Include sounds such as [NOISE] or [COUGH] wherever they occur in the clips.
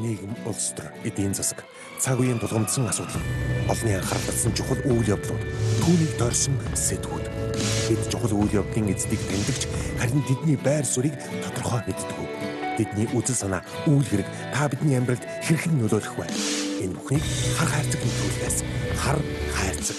нийгэм, улс төр, эдийн засаг, цаг үеийн тулгамдсан асуудал, олонний анхаарал татсан чухал үйл явдлууд, түүнийг дорсон сэтгүүд. Бид чухал үйл явдлын эздийг тэмдэгч харин тэдний байр суурийг тодорхой мэддэг. Тэдний үзэл санаа, үйл хэрэг та бидний амьдралд хэрхэн нөлөөлөх вэ? Энэ бүхнийг хар хайрцаг нэвтрүүлгээс хар хайрцаг.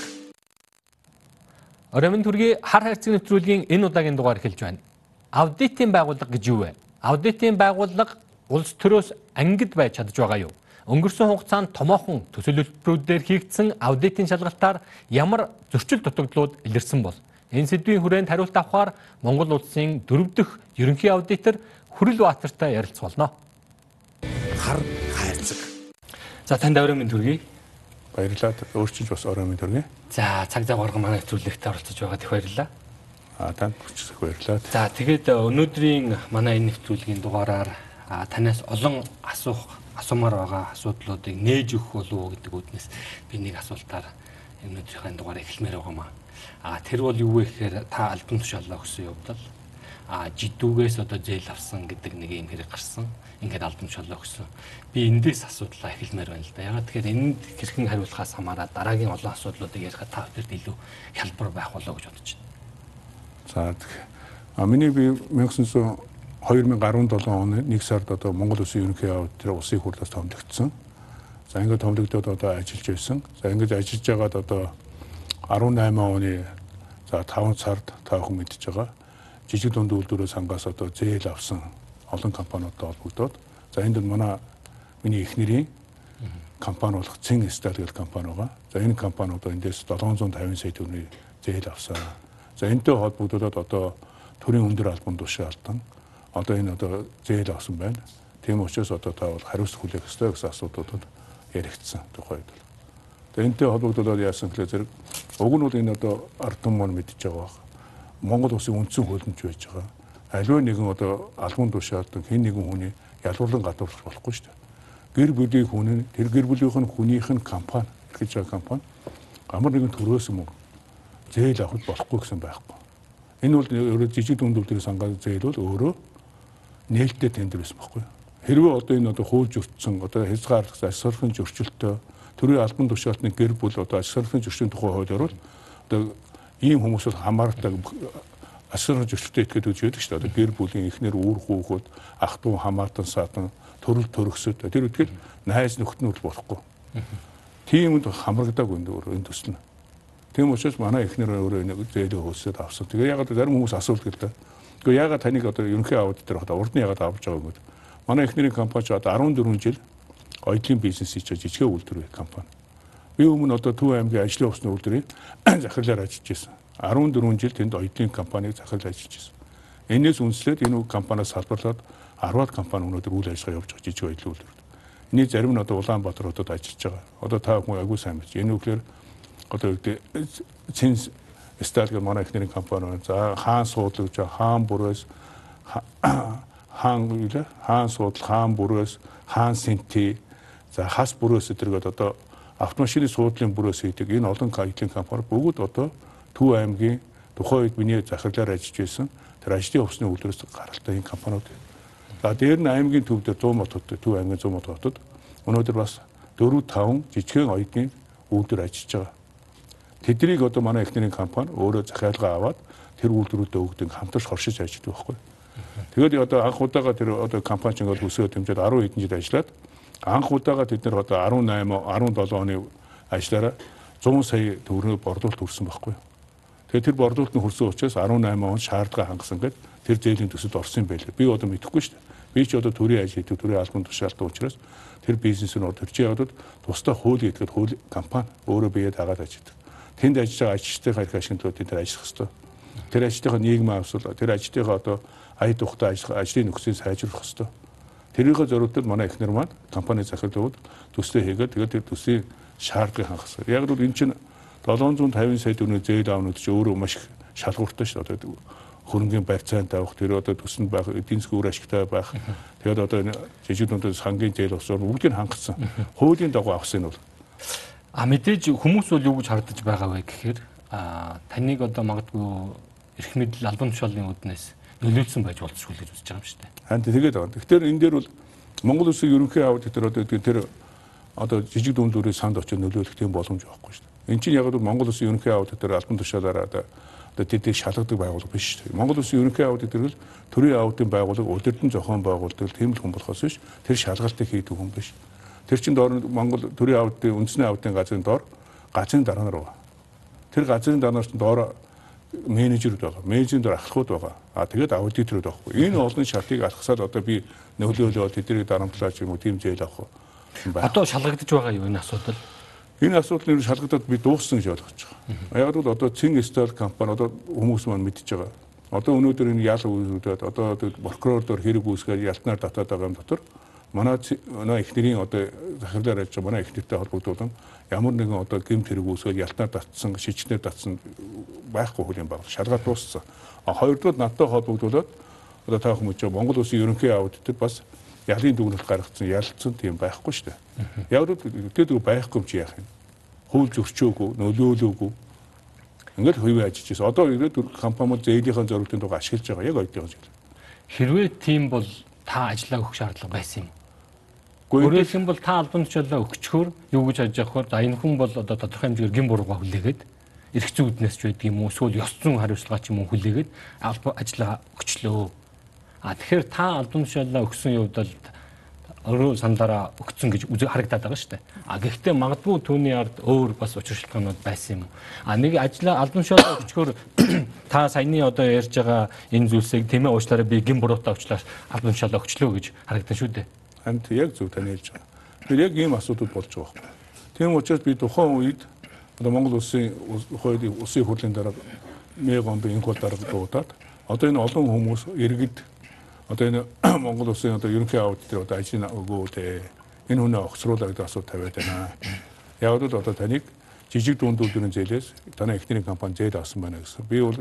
Оройн төргийн хар хайрцаг нэвтрүүлгийн энэ удаагийн дугаар эхэлж байна. Аудитын байгууллага гэж юу вэ? Аудитын байгууллага улс төрөөс ангид байж чадж байгаа юу? Өнгөрсөн хугацаанд томоохон төсөөлөлтрүүдээр хийгдсэн аудитын шалгалтаар ямар зөрчил дутагдлууд илэрсэн бол энэ сэдвийн хүрээнд хариулт авахаар Монгол улсын дөрөв дэх ерөнхий аудитор Хүрэл Баатартай ярилцах болно. Хар хайрцаг. За танд орой минь төргий. Баярлалаа. Өөрчилж бас орой минь төргий. За цаг зав гарган манай нэвтрүүлэгт оролцож байгаад их баярлалаа. А танд хүчрэх баярлалаа. За тэгээд өнөөдрийн манай энэ нэвтрүүлгийн дугаараар танаас олон асуух асуумаар байгаа асуудлуудыг нээж өгөх болов уу гэдэг үднэс би нэг асуултаар өнөөдрийнхээ дугаарыг эхлэмээр байгаамаа. А тэр бол юу вэ гэхээр та альбом тушаалаа өгсөн явдал а жидүүгээс одоо зээл авсан гэдэг нэг юм хэрэг гарсан. Ингээд альбом тушаалаа өгсөн. Би эндээс асуудлаа эхэлмээр байна л да. Ягаад тэгэхээр энд хэрхэн хариулахаас хамаараад дараагийн олон асуудлуудыг ярихад та бүхэнд илүү хялбар байх болоо гэж бодож байна. За а миний би 1900 2017 оны 1 сард одоо Монгол Улсын ерөнхий аудитор улсын хурлаас томилогдсон. За ингээд томилогдоод одоо ажиллаж байсан. За ингээд ажиллаж байгаад одоо 18 оны за 5 сард та бүхэн мэдж байгаа. Жижиг дунд үйлдвэрээс хангаас одоо зээл авсан олон компаниудтай холбогдоод за энд манай миний эхнэрийн компани болох Цэн Стал гэх компани байгаа. За энэ компаниудаа эндээс 750 сая төгрөгийн зээл авсан. За энэтэй холбогдоод одоо төрийн өндөр албан тушаалтан одоо энэ одоо зээл авсан байна. Тийм учраас одоо та бол хариуцлага хүлээх ёстой гэсэн асуудлуудад яригдсан тухайд бол. Тэгээ энэтэй холбогдуулаад яасан гэхээр зэрэг уг нь бол энэ одоо ард түмэн мэдж байгаа баг. Монгол улсын үндсэн хөлөмж байж байгаа. Аливаа нэгэн одоо албан тушаалдан хэн нэгэн хүний ялгуурлан гадуурх болохгүй шүү дээ. Гэр бүлийн хүн тэр гэр бүлийнх нь хүнийх нь компани гэж байгаа компани амар нэгэн төрөөс мөнгө зээл авах болохгүй гэсэн байхгүй. Энэ бол өөрөө жижиг дүнд үйлдвэрийн сангаа зээл бол өөрөө нээлттэй тендер байсан байхгүй? Хэрвээ одоо энэ одоо хууль зөрчсөн одоо хязгаарлах асархын зөрчилтөө төрийн албан тушаалтны гэр бүл одоо асархын зөрчлийн тухай хуулиар бол одоо ийм хүмүүс бол хамаардаг асархын зөрчилтөд итгэж үж яадаг шүү дээ. Одоо гэр бүлийн эхнэр үүр хүүхэд ах トゥ хамаатан садан төрөл төрөсөд тэр үтгэл найз нөхд нь бол болохгүй. Тиймд хамрагдаг энэ нь. Тийм учраас манай эхнэр өөрөө нэг зээлээ хөөсөд авсан. Тэгээ яг зарим хүмүүс асуулт гэлээ Гэхдээ ягаад таныг одоо ерөнхий аудитор хата урд нь ягаад авч байгаа юм бэ? Манай эхнэрийн компани ч одоо 14 жил оюутлын бизнес хийж жижиг үйлдвэр компани. Би өмнө одоо Төв аймгийн ажлын усны үйлдвэрийн [CLEARS THROAT] захирлаар ажиллаж байсан. 14 жил тэнд оюутлын компаниг захирлаж ажиллаж байсан. Энээс үнслээд энэ компаниас салбарлаад 10-аад компани өнөөдөр үйл ажиллагаа явуулж байгаа жижиг оюутлын үйлдвэр. Эний зарим нь одоо Улаанбаатар хотод ажиллаж байгаа. Одоо та бүхэн агүй сайн мэдж. Энэ үгээр одоо цэнс Стал гэх манай ихнэрийн компани байна. За хаан суудлаг гэж хаан бүрээс хаан үлээ хаан суудал хаан бүрээс хаан синти за хас бүрээс зэрэг одоо автомашины суудлын бүрээс хийдэг энэ олон IT компани бүгд одоо Төв аймгийн тухайн үед миний захирлаар ажиллаж байсан тэр ажлын хувцсны үйлдвэрээс гаралтай энэ компаниуд. За дээр нь аймгийн төв дээр 100 мод хотод Төв аймгийн 100 мод хотод өнөөдөр бас 4 5 жижигхэн оюутны үйлдвэр ажиллаж байгаа. Тэднийг одоо манай эхнэрийн компани өөрөө захиалга аваад тэр үйлдвэрүүдэд өгдөг хамтарч хоршиж ажилладаг байхгүй. Тэгээд одоо анх удаага тэр одоо компани чинь өсөөд хэмжээд 10 хэдэн жил ажиллаад анх удаага тэд нар одоо 18 17 оны ажиллаараа 100 сая төгрөгийн борлуулалт хүрсэн байхгүй. Тэгээд тэр борлуулалт нь хүрсэн учраас 18 он шаардлага хангасан гэдэг тэр зээлийн төсөлд орсон байлээ. Би одоо мэдэхгүй шүү дээ. Би ч одоо төрийн ажил хийдэг, төрийн албан тушаалтай учраас тэр бизнес нь одоо чинь одоо тусдаа хууль гэдэг хууль компани өөрөө биеэ дагаад ажилладаг тэнд ажиллаж байгаа ажилчдын хэрэг ашиглалтууд энэ ажиллах хэвээр. Тэр ажилтныхаа нийгмийн авсвал тэр ажилтныхаа одоо ая тухтай ажлын нөхцөлийг сайжруулах хэвээр. Тэрийнхээ зорилтод манай эхнэр маань компани захирлууд төслөө хийгээд тэгээд тэр төслийн шаардлагыг хангах хэрэгтэй. Яг л энэ чинь 750 сая төгрөгийн зээл аавнууд чинь өөрөө маш их шалгууртай шүү дээ. Одоо хөрөнгөний барьцаанд тавих, тэр одоо төсөнд байх, эдийн засгийн үр ашигтай байх. Тэгээд одоо энэ жижиг дундад сангийн зээл усаар бүгдийг хангацсан. Хуулийн дагуу авсан нь бол А мэдээж хүмүүс бол юу гэж харагдаж байгаа вэ гэхээр а таныг одоо магадгүй эрх мэдэл албан тушаалын үднээс нөлөөлсөн байж болцсгүй гэж үзэж байгаа юм шүү дээ. Харин тэгээд байгаа. Тэгэхээр энэ дээр бол Монгол улсын ерөнхий аудит дээр одоо тэр одоо жижиг дүн дүрийн санд очиж нөлөөлөх тийм боломж байхгүй шүү дээ. Энд чинь яг л Монгол улсын ерөнхий аудит дээр албан тушаалаараа одоо одоо тэдийг шалгадаг байгууллага биш шүү дээ. Монгол улсын ерөнхий аудит дээр л төрийн аудитын байгууллага удирдан зохион байгуулдаг тийм л хүн болохоос биш тэр шалгалтыг хийдэг хүн биш. Тэр чинь доор Монгол төрийн аудитын үндэсний аудитын газрын доор газрын дарга нар байна. Тэр газрын дарга нар доор менежерүүд байгаа. Менежерийн дээр ахлахууд байгаа. А тэгээд аудиторууд байхгүй. Энэ олон шалтыг алхасаад одоо би нөлөөлөө тэднийг дарамтлаач юм уу тийм зээл авах. Одоо шалгагдаж байгаа юу энэ асуудал? Энэ асуудал нэр шалгагдаад би дууссан гэж ойлгож байгаа. Яг л одоо Цин Стал компани одоо хүмүүс маань мэдж байгаа. Одоо өнөөдөр энэ ял үүсгээд одоо прокурор дор хэрэг үүсгээд ялтнаар татаад байгаа юм дотор манай манай эхнэрийн одоо захирлаар ажиллаж байгаа манай эхнэртэй холбогдуулан ямар нэгэн одоо гэмт хэрэг үүсгээд ялтнаар татсан, шижнээр татсан байхгүй хөл юм байна. Шалгаад дууссан. А хоёрдугаар надтай холбогдуулаад одоо та хүмүүс Монгол улсын ерөнхий аудитор бас ялын дүгнэлт гаргацсан ялцсан тийм байхгүй шүү дээ. Яг л тэгээд байхгүй юм чи яах юм? Хууль зөрчөөгүй, нөлөөлөөгүй. Ингээд хувийн ажиллаж байсан. Одоо ирээд компаниуд зээлийнхаа зорилтын тугаа ашиглаж байгаа яг зүйл. Хэрвээ тийм бол та ажиллаа өгөх шаардлага байсан юм. Өөрөөр бол та албан тушаалаа өгчхөөр юу гэж ажиж явахаар за энэ хүн бол одоо тодорхой хэмжээгээр гин бурууга хүлээгээд эрх зүйн үднэс ч байдаг юм уу эсвэл ёс зүйн хариуцлага ч юм уу хүлээгээд албан ажиллаа өгчлөө. А тэгэхээр та албан тушаалаа өгсөн явдал өөрөө сандараа өгцөн гэж харагдаад байгаа шүү дээ. А гэхдээ магадгүй түүний ард өөр бас учир шалтгаанууд байсан юм. А нэг ажилла албан тушаалаа өгчхөөр [CLEARS THROAT] та саяны одоо ярьж байгаа энэ зүйлсийг тэмээ уучлаарай би гин буруутай уучлаар албан тушаалаа өгчлөө гэж харагдсан шүү дээ. Хамт яг зөв тань хэлж байгаа. Тэр яг ийм асуудал болж байгаа байхгүй. Тийм учраас би тухайн үед одоо Монгол улсын хуулийн улсын хурлын дараа мегон би энэ хууль дараа дуудаад одоо энэ олон хүмүүс иргэд одоо энэ [CLEARS THROAT] Монгол улсын одоо ерөнхий аудитор одоо ажил өгөө дээ. Энэ хүнээ огцруулаа гэдэг асуулт тавиад байна. Яг л одоо таныг жижиг дундуудын зээлээс танай эхний компани зээл авсан байна гэсэн. Би бол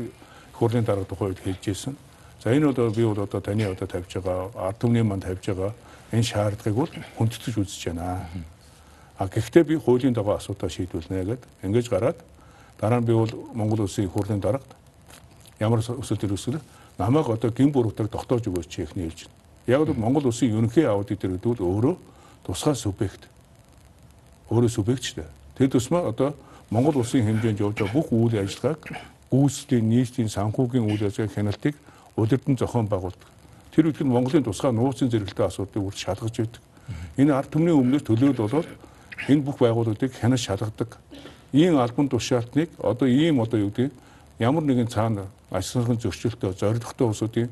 хурлын дараа тухайд хэлж ирсэн. За энэ бол би бол одоо таны одоо тавьж байгаа ард түмний манд тавьж байгаа энэ шаардлагыг бол хүндэтгэж үзэж байна. А гэхдээ би хуулийн дагуу асуудал шийдвүүлнэ гэдэг. Ингэж гараад дараа нь би бол Монгол улсын хурлын дарагт ямар өсөлт төрөсгөл намайг одоо гин буруудаар тогтоож өгөөч ихний хэлж байна. Яг л Монгол улсын ерөнхий аудитор гэдэг бол өөрөө тусгай субъект. Өөрөө субъект ч дээ. Тэр тусмаа одоо Монгол улсын хэмжээнд явж байгаа бүх үйл ажиллагааг гүйцэтгэлийн нийтийн санхүүгийн үйл ажиллагаа хяналтыг удирдан зохион байгуулдаг. Тэр үед нь Монголын тусгай нууцын зэрэгэлтэй асуудлыг үрд шалгаж байдаг. Энэ ард түмний өмнөөс төлөөл болоод энэ бүх байгууллагуудыг хянаж шалгадаг. Ийм албан тушаалтныг одоо ийм одоо юу гэдэг ямар нэгэн цаана ажлын зөрчилтөө зоригтой улсуудын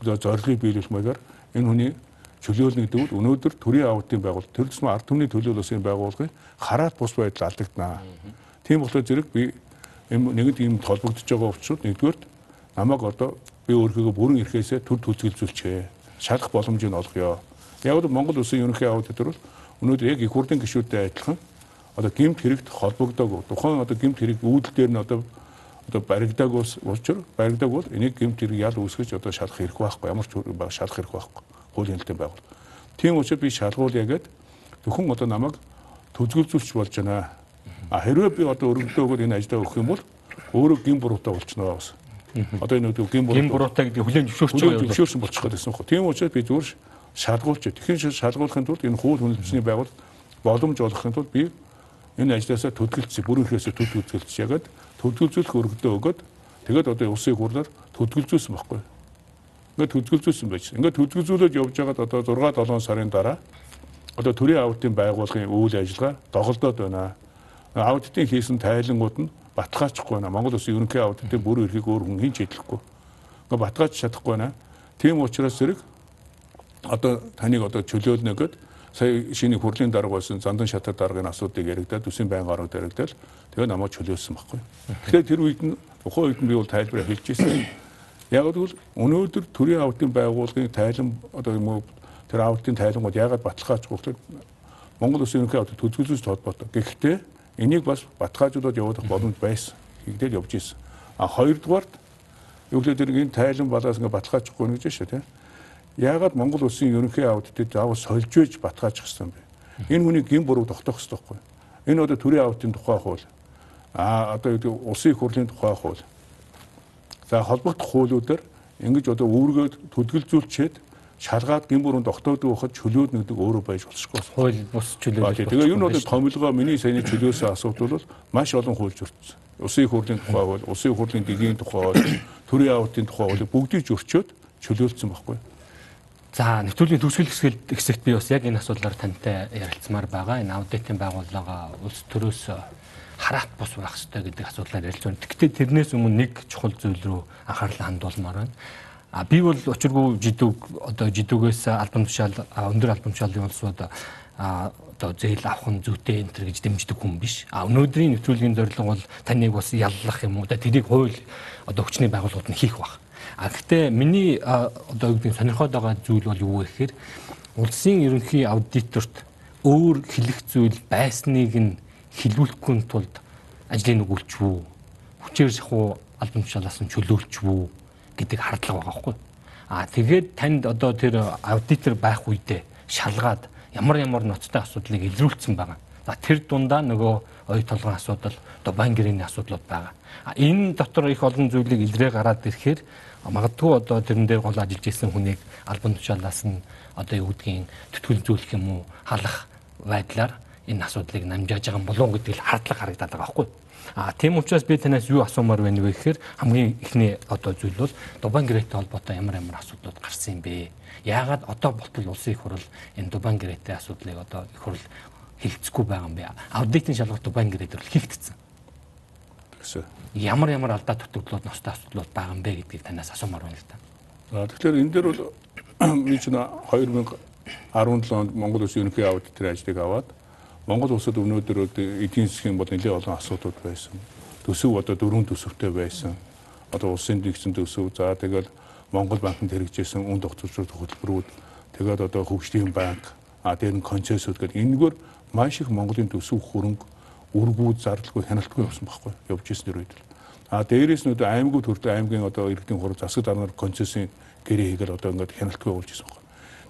зорилгыг биелүүлэх маягаар энэ хүний чөлөөлнө гэдэг нь өнөөдөр төрийн аудитын байгууллага тэр тусмаа ард түмний төлөөлөлсөн байгууллагын хараат бус байдал алдагданаа. Тийм болохоор зэрэг би нэгэнт ийм холбогдож байгаа учраас нэгдүгээр намайг одоо би өөрийгөө бүрэн эрхээсээ төр төлөвлөжүүлчихээ. Шалах боломжийг олгоё. Яг л Монгол улсын ерөнхий аудитор бол өнөөдөр яг их хурлын гишүүдтэй адилхан одоо гимт хэрэгт холбогдоогүй. Тухайн одоо гимт хэрэг үүдэл дээр нь одоо одоо баригдааг ус учир баригдааг бол энийг гимт хэрэг ял үүсгэж одоо шалах хэрэг байхгүй. Ямар ч шалах хэрэг байхгүй. Хуулийн хэлтэн байгуул. Тийм учраас би шалгуулъя гэд зөвхөн одоо намайг төзгөлзүүлч болж байна. А хэрвээ би одоо өргөдөө өгөөд энэ ажлаа өгөх юм бол өөрөө гин буруутай болчихно гэсэн. Одоо энэ үү гин буруу. Гин буруутай гэдэг хүлэн зөвшөөрч байгаа юм. Зөвшөөрсөн болчих гэсэн юм. Тийм учраас би зүгээр шалгуулж. Тэгэхээр шалгуулахын тулд энэ хууль хүнлэмжний байгуул боломж олгохын тулд би энэ ажлаасаа төдөлцөе, бүр ихээсээ төдөлцөлж ягаад төдөлзүүлэх өргөдөө өгөөд тэгээд одоо улсын хурлаар төдөлзүүлсэн байхгүй. Ингээд төдөлзүүлсэн байж. Ингээд төдөлзүүлээд явж байгаад одоо 6 7 сарын дараа одоо төрийн аудитын байгууллагын үйл ажиллагаа доголдоод байна. Аудитын хийсэн тайлангууд нь батгаачихгүй байна. Монгол Улсын ерөнхий аудитын бүр эрхийг өөр хүн хийж хэлэхгүй. Ингээ батгааж чадахгүй байна. Тийм учраас зэрэг одоо таныг одоо чөлөөлнө гэд сая шиний хурлын дарга байсан зандан шатар даргын асуудыг яригдаад үсийн байнгын ороод яригдаад тэгээ намайг чөлөөлсөн байхгүй. Тэгэхээр тэр үед нь ухаан үед нь би бол тайлбараа хэлж ирсэн. Яг л өнөөдөр төрийн аудитын байгууллагын тайлан одоо юм уу тэр аудитын тайлангууд яагаад баталгаажгүй вэ? Монгол Улсын ерөнхий аудит төсвөлж холбоотой. Гэхдээ Энийг бас батгаажуулаад явуулах боломж байсан. Хийгдэл явж исэн. А хоёрдугаарт юу гэдэг энэ тайлан балаас ингээ баталгаачихгүй нэг гэж шүү тийм. Яагаад Монгол улсын ерөнхий аудитэд заавал сольж байж батгаажих гэсэн бэ? Энэ хүний гин буруу тогтоох хэрэгтэй байхгүй. Энэ одоо төрийн аудитын тухай хууль. А одоо юу улсын их хурлын тухай хууль. За холбогдох хуулиудаар ингэж одоо үүргээ төдгөлзүүлчихэд шалгаад гин бүрэн тогтоодог байхад чөлөөд нэгдэг өөрөө байж болчихгүй. Хууль бус чөлөө. Тэгээ энэ бол томилгоо миний саяны чөлөөсөө асуудал бол маш олон хуульч өртсөн. Усын их хурлын тухай бол усын их хурлын дэгийн тухай бол төрийн аавтын тухай бол бүгдийг зөрчөөд чөлөөлсөн байхгүй. За нэвтрүүлгийн төгсгөл хэсгэлд хэсэгт би бас яг энэ асуудлаар тантай ярилцмаар байгаа. Энэ аудитын байгууллага улс төрөөс хараат бус байх хэрэгтэй гэдэг асуудлаар ярилцсан. Гэхдээ тэрнээс өмнө нэг чухал зүйл рүү анхаарлаа хандуулмаар байна. А би бол учиргүй жидүүг одоо жидүүгээс албан тушаал өндөр албан тушаалын улсууд одоо зээл авах нь зүйтэй энэ төр гэж дэмждэг хүн биш. А өнөөдрийн нэвтрүүлгийн зорилго бол таныг бас яллах юм уу да тэрийг хууль одоо хүчний байгууллагууд нь хийх баг. А гэхдээ миний одоо үгдийн сонирхоод байгаа зүйл бол юу вэ гэхээр улсын ерөнхий аудиторт өөр хэлэх зүйл байсныг нь хилүүлэхгүй тулд ажлыг өгүүлчихв. Хүчээр шахуу албан тушаалаас нь чөлөөлчихв гэдэг хардлага байгаа байхгүй. А тэгээд танд одоо тэр аудитор байх үедээ шалгаад ямар ямар ноцтой асуудлыг илрүүлсэн байгаа. За тэр дундаа нөгөө оюу толгойн асуудал, одоо байн гэрээний асуудлууд байгаа. А энэ дотор их олон зүйлийг илрээ гараад ирэхээр магадгүй одоо тэрэн дээр гол ажиллаж исэн хүнийг албан тушаалаас нь одоо юу гэдгийг төтгөлзүүлэх юм уу халах байдлаар энэ асуудлыг намжааж байгаа болов гэдэг л хардлага харагдаад байгаа байхгүй. А тийм учраас би танаас юу асуумаар байна вэ гэхээр хамгийн ихний одоо зүйл бол Дубан гэрээтэй холбоотой ямар ямар асуудлууд гарсан юм бэ? Яагаад одоо болтол улсын их хурл энэ Дубан гэрээтэй асуудлыг одоо их хурл хилцэхгүй байгаа юм бэ? Аудитын шалгалт Дубан гэрээ дээр хийгдсэн. Тэгсэн. Ямар ямар алдаа дутагдлууд ностой асуудлууд байгаа юм бэ гэдгийг танаас асуумаар байна л. За тэгэхээр энэ дээр бол [COUGHS] би чинь [COUGHS] 2017 онд Монгол Улсын ерөнхий аудиторын ажлыг аваад Монгол улсад өнөөдөр эдийн засгийн бол нэлээд олон асуудал байсан. Төсөв одоо дөрвөн төсөвтэй байсан. Одоо улсын дэгсэн төсөв за тэгэл Монгол банкнд хэрэгжижсэн үн тогтворчдын хөтөлбөрүүд тэгээд одоо хөгжлийн банк а дээр нь концессиуд гэдэг энэгээр маш их Монголын төсөв хөрөнгө үргүүд зардалгүй хяналтгүй явсан байхгүй явж ирсэн үед л. А дээрээс нь одоо аймагуд хүртэл аймгийн одоо иргэдийн хурал засаг даргаар концессийн гэрээ хийгээл одоо ингээд хяналтгүй явуулж ирсэн.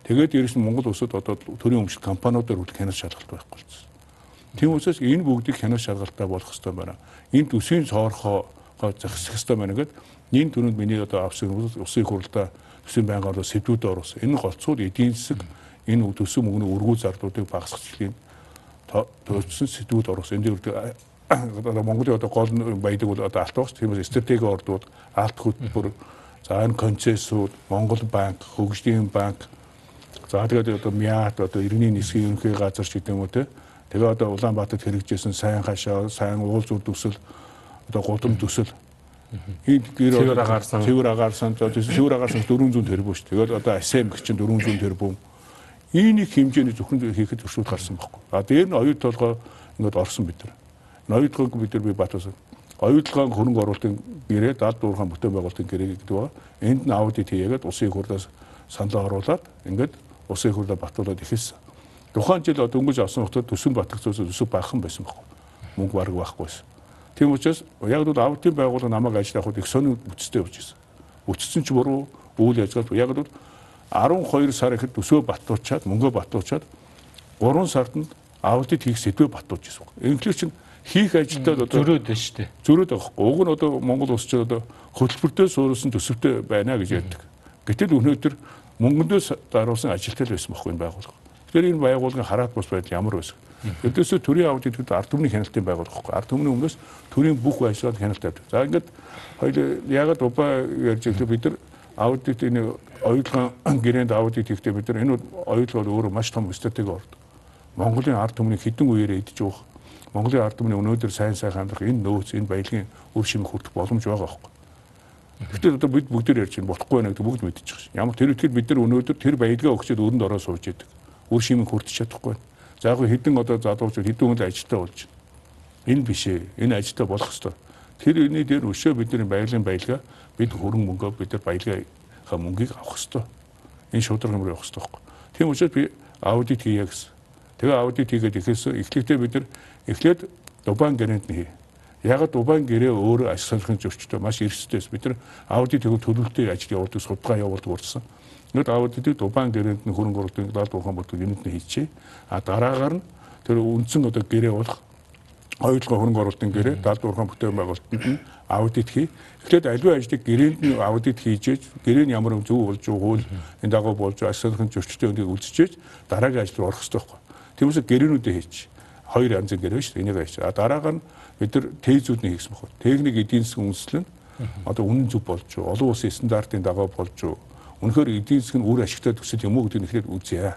Тэгээд дээрээс нь Монгол улсад одоо төрийн өмчлөлт компаниудаар хүртэл хяналт шалгалт байхгүй болсон. Тийм учраас энэ бүгдийг хянах шалгалтаа болох хэрэгтэй байна. Энэ төсвийн цоорхоо зохисох хэрэгтэй байна гэд энэ төрөнд миний одоо авсан усын хурлаа төсвийн байнгын ордоо сэдвүүд оруулсан. Энэ голцууд эдийн засаг энэ төсөв мөнгөний өргүү зардуудыг багасгахын төвчсөн сэдвүүд оруулсан. Энд дээр одоо [COUGHS] Монголын одоо гол баядаг бол одоо алт багч тийм стратеги ордууд алт хөтөлбөр за энэ концессууд Монгол банк хөгжлийн банк за тэгээд одоо МИАТ одоо иргэний нисхийн ерөнхий газар ч гэдэг юм уу те Тэгээ одоо Улаанбаатарт хэрэгжижсэн сайн хашаа, сайн уул зур төсөл, одоо гудам төсөл. Энд гэр цэвэр агаарсан. Цэвэр агаарсан. Цэвэр агаарсан 400 тэрбум ш. Тэгээд одоо АСМ гэх чинь 400 тэрбум. Ийнийг хэмжээний зөвхөн хийхэд өршүүд гарсан байхгүй. А дээр нь оюут толгой ингээд орсон бид нар. Толгойг бид нар би батсан. Оюутлогын хөрөнгө оруулалтын гэрээ, дад дуурхайн бүтээн байгуулалтын гэрээ гэдэг ба энд нь аудит хийгээд усын хурлаас саналаа оруулаад ингээд усын хурлаа батуулаад ихэлсэн. Тухайн жил дөнгөж авсан хотод төсөн батгцаас төсөв баахан байсан байхгүй. Мөнгө бараг байхгүйсэн. Тийм учраас яг л аудитын байгууллага намайг ажил авахд их сони үцтэй явж ирсэн. Үцсэн ч буруу үйл ажиллагаа яг л 12 сар ихэд төсөө батуучаад мөнгөө батуучаад 3 сард нь аудит хийх сэдвээ батууж ирсэн. Инглиш чинь хийх ажилдаа одоо зөрөөд байна шүү дээ. Зөрөөд байхгүй. Уг нь одоо Монгол улс чинь одоо хөтөлбөртөө суурилсан төсөвтэй байна гэж ярьдаг. Гэтэл өнөөдөр мөнгөндөө даруулсан ажилтай л байсан байхгүй энэ байгууллага. Тэгэхээр энэ байгууллагын хараат бус байдал ямар байсан? Өдөөсөө төрийн аудит гэдэг ард түмний хяналтын байгууллага байхгүй. Ард түмний өмнөөс төрийн бүх ажлууд хяналт тавьдаг. За ингээд хоёул ягаад убаа ярьж байгаа бид нар аудит энэ оюутлогын [CLEARS THROAT] гэрээнд аудит хийхдээ бид нар энэ оюутлогоор өөрөө маш том стратеги ордог. Монголын ард түмний хідэн үеэрээ идэж уух. Монголын ард түмний өнөөдөр сайн сайхан амьдрах энэ нөөц энэ баялагын үр шимийг хүртэх боломж байгаа байхгүй. Гэтэл одоо бид бүгд ярьж байна болохгүй байна гэдэг бүгд мэдчихэж байна. Ямар тэр үтгэл бид нар өнөөдөр тэр баялгаа өгчөөд өрөнд ороо сууж идэг үр шимийг хүртэж чадахгүй. За яг хэдэн одоо залуучууд хэдэн хүнд ажилтаа болж байна. Энэ биш ээ. Энэ ажилтаа болох ёстой. Тэр өний дээр өшөө бидний баялагын баялгаа бид хөрөнгө мөнгөө бид нар баялагынхаа мөнгийг авах ёстой. Энэ шудраг юм явах ёстой байхгүй. Тийм учраас би аудит хийе гэсэн. Тэгээ аудит хийгээд ихээсээ эхлэхдээ бид нар эхлээд Дубан гэрээнд нь хий. Яг Дубан гэрээ өөрөө ажил санхын зөрчтэй маш эрсдэлээс бид нар аудит хийх төлөвлөлтөй ажил явуулдаг, судалгаа явуулдаг урдсан. Нэг аудитыг Дубан гэрээнд нь хөрөнгө оруулалтын далд ухаан болдог юунд нь хийчихээ. А дараагаар нь тэр үндсэн одоо гэрээ болох оюутлогын хөрөнгө оруулалтын гэрээ далд ухаан бүтээн байгуулалтанд нь аудит хий. Эхлээд аливаа ажлыг гэрээнд нь аудит хийж, гэрээ нь ямар зөв болж байгаа хууль энэ дагуу болж асуулахын зөрчилтэй үнийг үзчихээж дараагийн ажил орох хэрэгтэй байхгүй. Тиймээс гэрээнүүдээ хийж хоёр янзын гэрээ шүү дээ. Энийг хийж. А дараагаар нь бид нар тезүүдний хийсэн баггүй. Техник эдийн засгийн үндэслэл нь одоо үнэн зөв болж юу, олон улсын стандартын дагуу болж юу. Үнэхээр эдийн засаг нь үр ашигтай төсөл юм уу гэдгийг нэхлээд үзье.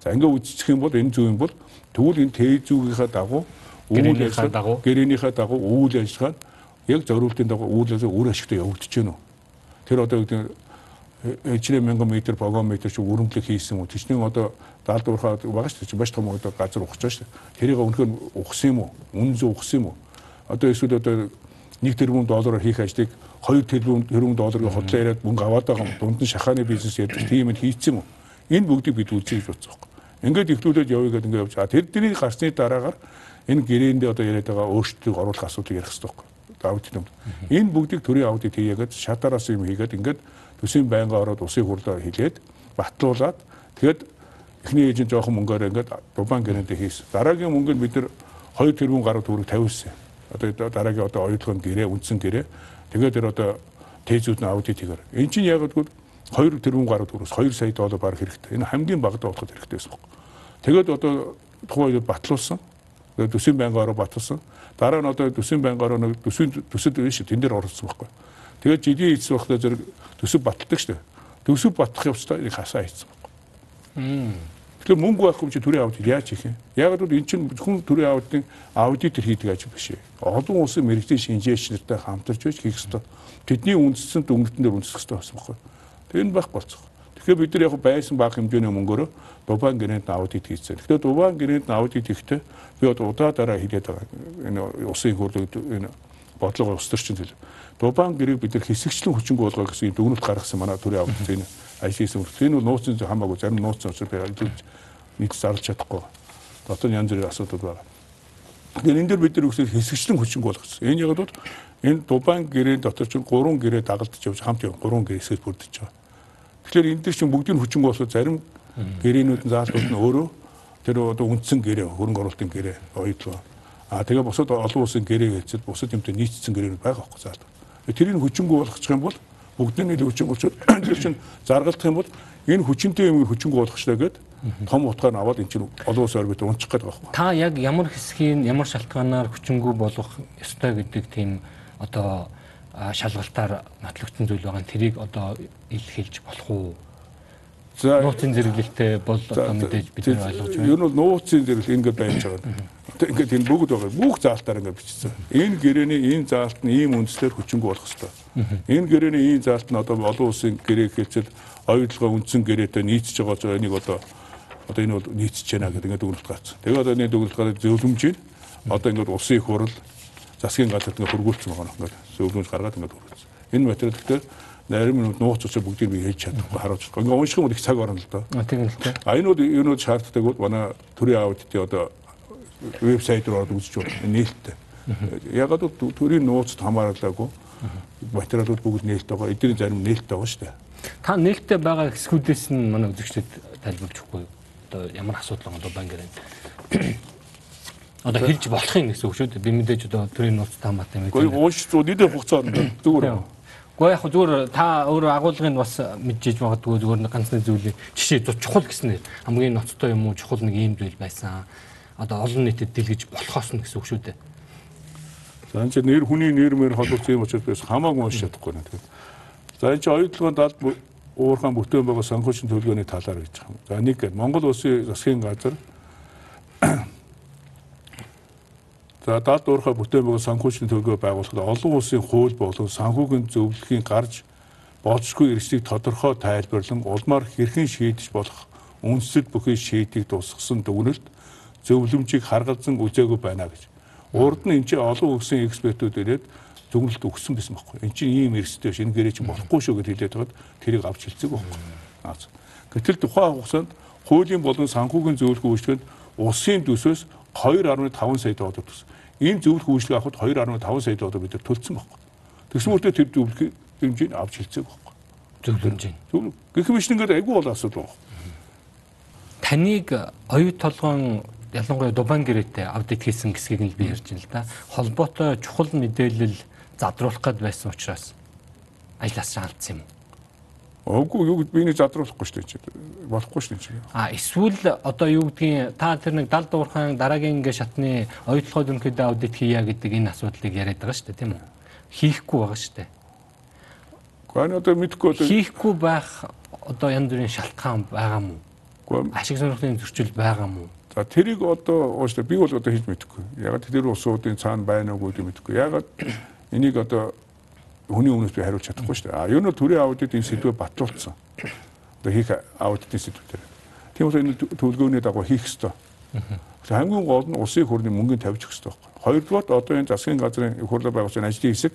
За ингээ үзчих юм бол энэ зөв юм бол тэгвэл энэ тезүүгийнхаа дагуу үйл ажиллагаа гэрээнийхээ дагуу үйл ажиллагаа нь яг зориултын дагуу үйл ажиллагаа үр ашигтай явагдаж байна уу? Тэр одоо гэдэг ээжрээ 1000 м вагонметр чи өрөмлөг хийсэн үү? Тэчнээ одоо даалдуурхаа байгаа шүү дээ. Маш том одоо газар ухаж байгаа шүү дээ. Тэрийг өнөхөр ухсан юм уу? Үнэн зөв ухсан юм уу? Одоо эсвэл одоо 1 тэрбум доллараар хийх ажлыг 2 тэрбум тэрбум долларын хотлоо яриад мөнгө аваад байгаа юм. Дунд нь шахааны бизнес яадаг тийм юм хийцэн юм уу? Энэ бүгдийг бид үзье гэж бодсон юм. Ингээд ихлүүлээд явъя гэдэг ингээд явж байгаа. Тэр дэрийг гарсны дараагаар энэ гэрээндээ одоо яриад байгаа өөрчлөлтийг оруулах асуудыг ярих хэрэгтэй байхгүй аудит юм. Энэ бүгдийг төрийн аудит хийгээд шатараас юм хийгээд ингээд төсвийн байнга ороод усын хурлаар хэлээд батлуулаад тэгээд эхний ээжийн жоохон мөнгөөр ингээд дубан гэрээндээ хийсэн. Дараагийн мөнгө нь бид нар 2 тэрбум гаруй төгрөг тавьсан. Одоо дараагийн одоо оюутлын гэрээ, үндсэн гэрээ. Тэгээд тэр одоо тезүүд нь аудит хийгээр. Энд чинь яг гэвэл 2 тэрбум гаруй төгрөс 2 сая доллар баг хэрэгтэй. Энэ хамгийн багадаа болоход хэрэгтэй байсан. Тэгээд одоо тухайн үед батлуулсан. Тэгээд төсвийн байнга ороо батлуулсан. Дараа нь одоо төсвийн байнгаараа нэг төсвийн төсөд биш тэн дээр оролцсон байхгүй. Тэгээд жилийн эцэг багтаа зэрэг төсөв батдаг шүү дээ. Төсөв батах явцдаа нэг хасаа хийсэн байхгүй. Тэгэхээр мөнгө байхгүй чи төрийн аудит яаж хийх юм? Яг л энэ чинь хүн төрийн аудитын аудитор хийдэг ажил биш ээ. Олон улсын мэрэгжлийн шинжээчнэртэй хамтарч байж хийх ёстой. Тэдний үндэстэн дүнгийн дээр үндэслэх ёстой байсан байхгүй. Тэр нь байх болцох. Тэгэхээр бид нар яг байсан баг хэмжээний мөнгөөрөө Дубайн гэрээнд аудит хийсэн. Тэгэхээр Дубайн гэрээнд аудит хийхдээ би одоо удаа дараа хэлээд байгаа. Энэ усын хөрлөг энэ бодлого ус төрчин зүйл. Дубайн гэрээг бид нар хэсэгчлэн хүчинг болгоо гэсэн дүгнэлт гаргасан манай төрийн аудит энэ ажлын сүрт. Энэ бол нууцын хамаагүй зарим нууцын учраас нийт зарлж чадахгүй. Дотор янз бүрийн асуудал байна. Тэгэхээр энэ дэр бид нар үсэл хэсэгчлэн хүчинг болгосон. Энэ яг бол энэ Дубайн гэрээ дотор чинь 3 гэрээ дагалдаж явж хамт 3 гэрээ хэсэгт бүрдэж байгаа. Тэгэхээр энэ дэр чинь бүгдийн хүчин болоод зарим гэрээнүүд нь заалтууд нь өөрөө тэр одоо үндсэн гэрээ хөрөнгө оруулалтын гэрээ оёдлоо. А тэгээ бусад олон улсын гэрээ хэлцэл бусад юмтай нийцсэн гэрээнүүд байгаа хөөхгүй заалт. Тэрийг хүчингү болгочих юм бол бүгдний нийл хүчин болчиход тэр [COUGHS] чинь заргалдах юм бол энэ хүчинтэй юм хүчингү болгочлаа гэд том утгаар нь аваад эн чинь олон улсын орбит унчих гээд байгаа хөөхгүй. Та яг ямар хэсгийн ямар шалтгаанаар хүчингү болгох ёстой гэдэг тийм одоо шалгалтаар нотлогдсон зүйл байгаа. Тэрийг одоо илэрхийлж болох уу? За нууцын зэрэглэлтэй бол одоо мэдээж бид нар ойлгож байна. Ер нь бол нууцын зэрэглэл ингээд байж байгаа. Одоо ингээд энэ бүгд байгаа. Бүх заалтаар ингээд бичсэн. Энэ гэрээний энэ заалт нь ийм үндслээр хүчингү болох хэвээр. Энэ гэрээний энэ заалт нь одоо олон улсын гэрээ хэлцэл оюутлага үндсэн гэрээтэй нийцж байгаа энийг одоо одоо энэ бол нийцж байна гэдэг ингээд дүгнэлт гарсан. Тэгээ одоо энэ дүгнэлт гараад зөвлөмжийн одоо ингээд улсын их хурл засгийн газарт ингээд хургуулсан байгаа юм. Ингээд зөвлөмж гаргаад ингээд хургуулсан. Энэ материал гэхдээ нарийн минут нууц уцаа бүгдийг би хийж чадахгүй харуулж байгаа. Ингээ унших юм их цаг орно л доо. Тийм л дээ. А энэ нь юунууд шаарддаг бол манай төрийн аудитын одоо вебсайт руу ороод үзэж байна. Нээлттэй. Ягаад гэвэл төрийн нууцд хамаарлаагүй материалууд бүгд нээлттэй байгаа. Эдгээр зарим нээлттэй байгаа шүү дээ. Та нээлттэй байгаа хэсгүүдээс нь манай үзэгчдэд тайлбарлаж өгөхгүй юу? Одоо ямар асуудал байгаа банк гэрээ одоо хэлж болох юм гэсэн үг шүү дээ. Би мэдээж одоо төрийн нууц таамаатай мэдээ. Гэхдээ ууш зүү нийт хугацаанд зүгээр. Гэхдээ яг зүгээр та өөрөө агуулгыг бас мэдчихэж магадгүй зүгээр нэг ганцны зүйлийг жишээ чухал гэснээр хамгийн ноцтой юм уу чухал нэг ийм зүйл байсан. Одоо олон нийтэд дэлгэж болохоос нь гэсэн үг шүү дээ. За энэ чинь нэр хүний нэр мэр холбогдсон юм учраас хамаагүй уншиж чадахгүй нэ. За энэ чинь оюутлогын талд уурхаан бүтээн байгаа санхүүжийн төлөвлөгөөний талаар гэж байгаа юм. За нэг Монгол Улсын засгийн газар [CLEARS THROAT] За дад уурхай бүтээн байгаа санхүүжлийн төлгөө байгуулахад олон улсын хууль болон санхүүгийн зөвлөхийн гарч болцгүй эрсдийг тодорхой тайлбарлан улмаар хэрхэн шийдэж болох үндэслэл бүхий шийдийг тусгасан дүгнэлт зөвлөмжийг харгалзан үзээгүй байна гэж. Урд нь энэ чинь олон улсын экспертүүд ирээд дүгнэлт өгсөн байсан байхгүй. Энд чинь ийм эрсдэл биш. Энэ гэрээ чинь болохгүй шүү гэж хэлээд байгаад тэрийг авч хэлцэг байхгүй. Гэтэл тухайн хугацаанд хуулийн болон санхүүгийн зөвлөх үйлчлэгэнд улсын төсөөс 2.5 сая доллар төс. Ийм зөвлөх үйлчлэг авахд 2.5 сая доллар бид төлсөн байхгүй. Тэгсэн мөртөө тэр зөвлөх хэмжээнд авч хэлцээг байхгүй. Зөвлөмж. Зөвлөх. Гэх мэт ингээд айгүй бол асуудал байна. Таныг оюут толгойн ялангуяа Дубан гэрээтэй аудит хийсэн гэсгийг нь би ярьж байна л да. Холбоотой чухал мэдээлэл задруулах гээд байсан учраас ажлаас алдсан юм уу? Үгүй юу би нэг задруулахгүй шүү дээ. Болохгүй шүү дээ. А эсвэл одоо юу гэдгийг та тэр нэг далд уурхайн дараагийн ингээ шатны оюутлогод өнөхөд аудит хийя гэдэг энэ асуудлыг яриад байгаа шүү дээ тийм үү? Хийхгүй байгаа шүү дээ. Гэхдээ одоо мэдхгүй одоо хийхгүй байх одоо янз бүрийн шалтгаан байгаа мó? Ашиг сонирхлын зөрчил байгаа мó? За тэрийг одоо ууштай би бол одоо хийж мэдэхгүй. Ягаад тэр улсуудын цаана байна уу гэдэг мэдэхгүй. Ягаад энийг одоо хүний өмнөөс би хариулж чадахгүй шүү дээ. А ер нь төрийн аудитын сэдвээ батлуулсан. Одоо хийх аудитын сэдвээр. Тийм учраас энэ төлөвлөгөөний дагуу хийх ёстой. Хамгийн гол нь улсын хурлын мөнгөний тавьж өгөх ёстой байхгүй. Хоёрдугаар одоо энэ засгийн газрын хурлаа байгуулсан ажлын хэсэг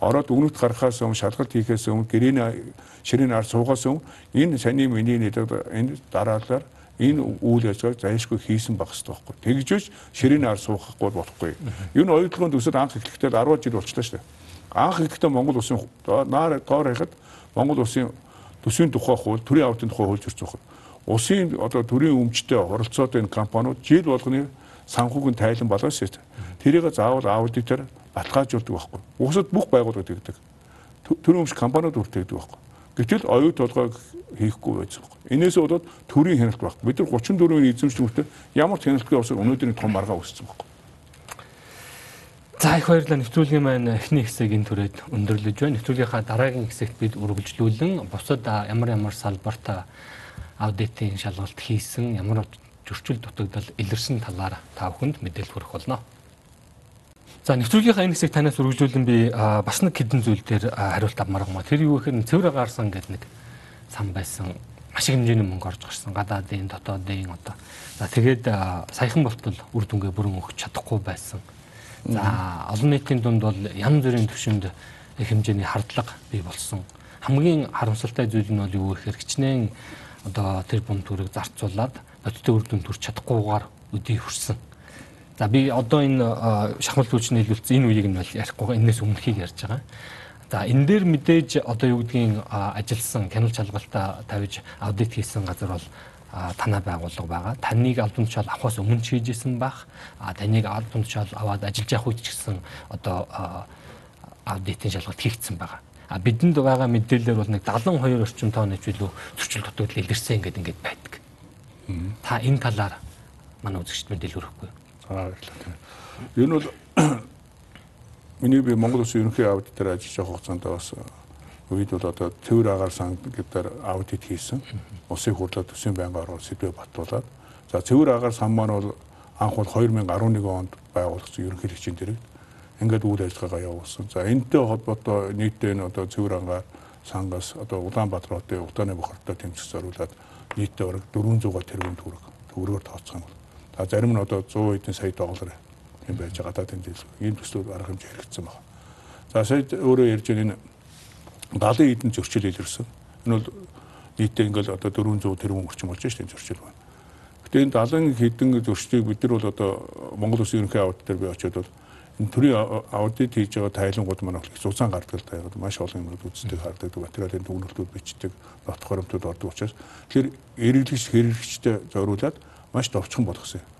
ороод өгнөт гарахаас өмнө шалгалт хийхээс өмнө гэрээний ширээний ар суугаас өмнө энэ саний миний нэдэг энэ дараалал энэ үйл ажиллагааг зайлшгүй хийсэн байх хэрэгтэй байхгүй. Тэгжээч ширээний ар суухахгүй болохгүй. Юу н оюутлогын төсөд анх эхлэхдээ 10 жил болчихлоо шүү дээ анх ихдээ Монгол улсын наар доор хахад Монгол улсын төсвийн тухай хууль, төрийн авалтын тухай хууль зөрчиж байгаа. Улсын одоо төрийн өмчтэй оролцоод энэ компаниуд жил болгоны санхүүгийн тайлан болгоос шүү дээ. Тэрийг заавал аудитор баталгаажуулдаг байхгүй. Уусад бүх байгууллагууд тэгдэг. Төрийн өмч компаниуд үртгэдэг байхгүй. Гэтэл оюут толгойг хийхгүй байсан. Инээс болоод төрийн хяналт байхгүй. Бид нар 34-ийн эзэмшлэгтээ ямар ч хяналтгүй усаар өнөөдрийн том маргаа үүссэн байхгүй. За их баярлалаа нэвтрүүлгийн маань эхний хэсэг энэ төрөйд өндөрлөж байна. Нэвтрүүлгийнхаа дараагийн хэсэгт бид үргэлжлүүлэн бусад ямар ямар салбарт аудитын шалгалт хийсэн, ямар зөрчил дутагдал илэрсэн талаар та бүхэнд мэдээлэл хүргэх болно. За нэвтрүүлгийнхаа энэ хэсэг танаас үргэлжлүүлэн би бас нэг хэдэн зүйл дээр хариулт авмаар юм. Тэр юу гэхээр цэвэр агаарсан гэдэг нэг сан байсан маш их хэмжээний мөнгө орж гарсан. Гадаадын, дотоодын одоо. За тэгээд саяхан болтол үр дүнгээ бүрэн өгч чадахгүй байсан За олон нийтийн дунд бол янз бүрийн төвшөнд их хэмжээний хардлага бий болсон. Хамгийн харамсалтай зүйл нь бол юу гэхээр хичнээн одоо тэр бум төрөг зарцуулаад ноцтой үр дүн төрч чадахгүйгээр өдий хүрсэн. За би одоо энэ шахмал түүчний хэлүүлсэн энэ үеийг нь ярихгүй энэс өмнөхийг ярьж байгаа. За энэ дээр мэдээж одоо юу гэдгийг ажилсан кино чалгалтаа тавьж аудит хийсэн газар бол танай байгууллага байгаа. Таныг албан тушаал авахаас өмнө ч хийжсэн байх. А таныг албан тушаал аваад ажиллаж явах үед ч гэсэн одоо аудитын шалгалт хийгдсэн байгаа. А бидэнд байгаа мэдээлэлээр бол нэг 72 орчим тонны ч илүү зөрчил дутагдал илэрсэн гэдэг ингээд байдаг. Та энэ талаар манай үзэгчд мэдээлэл өргөхгүй. За баярлалаа. Энэ бол миний би Монгол Улсын ерөнхий аудитор ажиллаж байгаа хугацаанд бас үед бол одоо цэвэр агаар сан гэдгээр аудит хийсэн. Улсын хурлаар төсвийн байнгын оргол сэдвээ батлуулаад за цэвэр агаар сан маань бол анх бол 2011 онд байгуулагдсан ерөнхий хэрэгжийн дэрэг ингээд үйл ажиллагаагаа явуулсан. За энэтэй холбоотой нийтдээ энэ одоо цэвэр агаар сангаас одоо Улаанбаатар хотын Утааны бохортой тэмцэх зориулаад нийтдээ бараг 400 тэрбум төгрөг төгрөгөөр тооцсон. За зарим нь одоо 100 хэдэн сая доллар юм байж байгаа гадаадын дэлгүүр. Ийм төслүүд арга хэмжээ хэрэгжсэн байна. За сая өөрөө ярьж байгаа энэ 70 эдэн зөрчил илэрсэн. Энэ бол нийтдээ ингээл одоо 400 тэрбум орчим болж байна зөрчил байна. Гэтэ энэ 70 хэдэн зөрчлийг бид нар бол одоо Монгол Улсын ерөнхий аудит дээр би очиод бол энэ төрийн аудит хийж байгаа тайлангууд маань их зузаан гардаг л таягаад маш олон юмнууд үздэг хардаг материалын дүгнэлтүүд бичдэг нот хоромтууд ордог учраас тэр эргэлгч хэрэглэгчтэй зориулаад маш товчхон болгосон юм.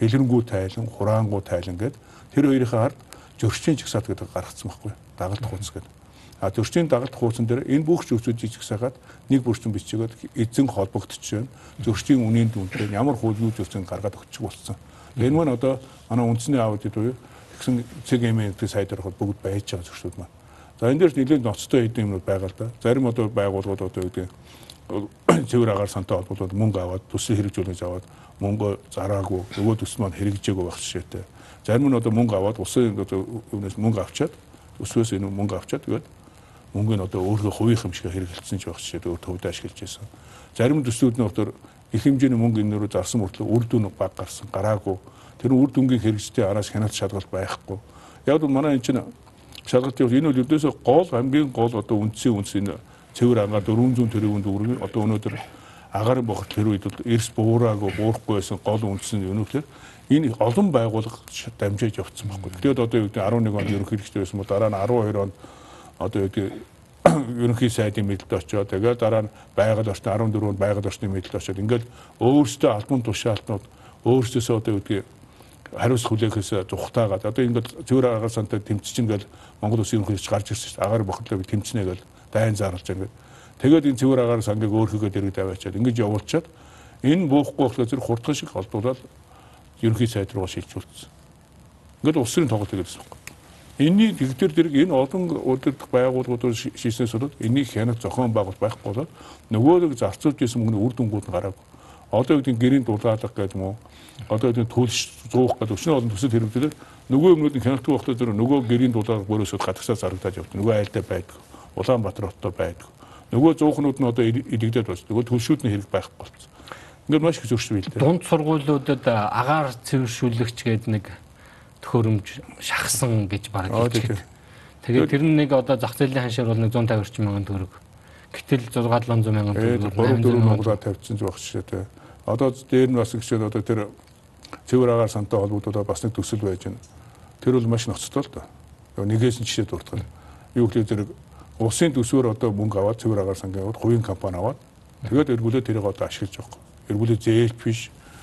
Дэлгэрэнгүй тайлан, хураангуй тайлан гэдэг тэр хоёрын ард зөрчлийн жигсаат гэдэг гаргацсан байхгүй дагалдах хүнс гэдэг. А төрчийн дагалт хуучин дээр энэ бүх зүйлсүүд жижиг сагаад нэг бүрчэн бичгээд эзэн холбогдож байна. Зөрчлийн үнийн дүнтэй ямар юу зүйлсийг гаргаад өгчих болсон. Энэ маань одоо манай үндэсний аудит буюу тэгсэн CGM гэдэг сайд дээр бүгд байж байгаа зөрчүүд маань. За энэ дээр нэлээд ноцтой хэдэн юмнууд байгаа л да. Зарим одоо байгууллагууд одоо гэдэг цэвэр агаар сантай холбоотой мөнгө аваад төсөл хэрэгжүүлж аваад мөнгө зараагүй нөгөө төсөл маань хэрэгжээгүй байх жишээтэй. Зарим нь одоо мөнгө аваад усын юунаас мөнгө авчаад өсвөөс энэ мөнгө авчаад тэгээд мөнгө нь одоо өөрийнхөө хувийнх юм шиг хэрэгэлсэн ч байх жишээ өөр төвд ашиглаж байсан. Зарим төслүүд нь одоо их хэмжээний мөнгө энэ рүү зарсан мөртлөө үр дүн баг гарсан гараагүй. Тэр үр дүнгийн хэрэгжтэй араас хяналт шалгалт байхгүй. Яг бол манай энэ чинь шалгалт явуул энэ бол өдөөсөө гол хамгийн гол одоо үндсийн үнс энэ цэвэр агаар 400 тэрбум төгрөг одоо өнөөдөр агарын бохот тэр үед бол эрс буураагүй буурахгүй байсан гол үндэс нь юу нөхөр энэ олон байгууллага дамжиж явцсан байхгүй. Тэгээд одоо юу гэдэг 11 он ерөнхий хэрэгжтэй байсан бол дараа нь 12 он одоо яг [COUGHS] ерөнхий сайдын мэдлэлд очиод тэгээд дараа нь байгаль орчны 14-нд байгаль орчны мэдлэлд очиод ингээд өөрсдөө албан тушаалтнууд өөрсдөөсөө одоо үүдгийг хариуц хүлээхээс зүхтаагаад одоо ингээд цэвэр агаар сантай тэмцэж ингээл Монгол Улсын ерөнхийлөгч гарч ирсэн шүү дээ. Агаар бохлоо би тэмцэнэ гэж дайн заарлаж байгаа. Тэгээд энэ цэвэр агаар сангийг өөрхөгөө дэрэг даваачаад ингэж явуулчаад энэ буухгүй болохоор зэрэг хурдхан шиг холдуулаад ерөнхий сайд руу шилжүүлсэн. Ингээд улсын тоглолт хийгээд байна. Энийн дэгдэр дэрэг энэ олон удирдах байгууллагууд шийснээс болоод энийг хянах зохион байгуулалт байхгүй болоод нөгөөдөг зарцуулж исэн мөнгөний үр дүнгууд нь гараагүй. Одоо үүдийн гэрийн дулаалах гэдэг юм уу? Одоо үүдийн төлш зуух гэдэг өчнө олон төсөд хэрэглээд нөгөө өмнөд хяналтгүй багтаа зөв нөгөө гэрийн дулаалах бөрөөсөд гадагшаа зарагдаж явдаг. Нөгөө айлдаа байдаг. Улаанбаатар хоттой байдаг. Нөгөө зуухнууд нь одоо идэгдээд байна. Нөгөө төлшүүд нь хэрэг байхгүй болсон. Ингээд маш их зөрчил билээ. Дунд сургуулиудад агаар цэвэршүүлэгч гэдэг нэг төхөөрөмж шахсан гэж хэлж байна. Тэгээд тэр нэг одоо зах зээлийн ханшаар бол нэг 150 орчим мянган төгрөг. Гэтэл 6-700 мянган төгрөг 3 4 монголоо тавьчихсан ч баг шээ тэ. Одоо дээр нь бас гişэд одоо тэр цэвэр агаар сантай холбогдоод бас нэг төсөл байж байна. Тэр бол маш ноцтой л доо. Нэгээс нь жишээ дурдгал. Юу гэхээр тэр улсын төсвөр одоо мөнгө аваад цэвэр агаар сангийн аваад хувийн компани аваад тэгээд эргүүлээ тэрийг одоо ашиглаж байгаа. Эргүүлээ зээлч биш,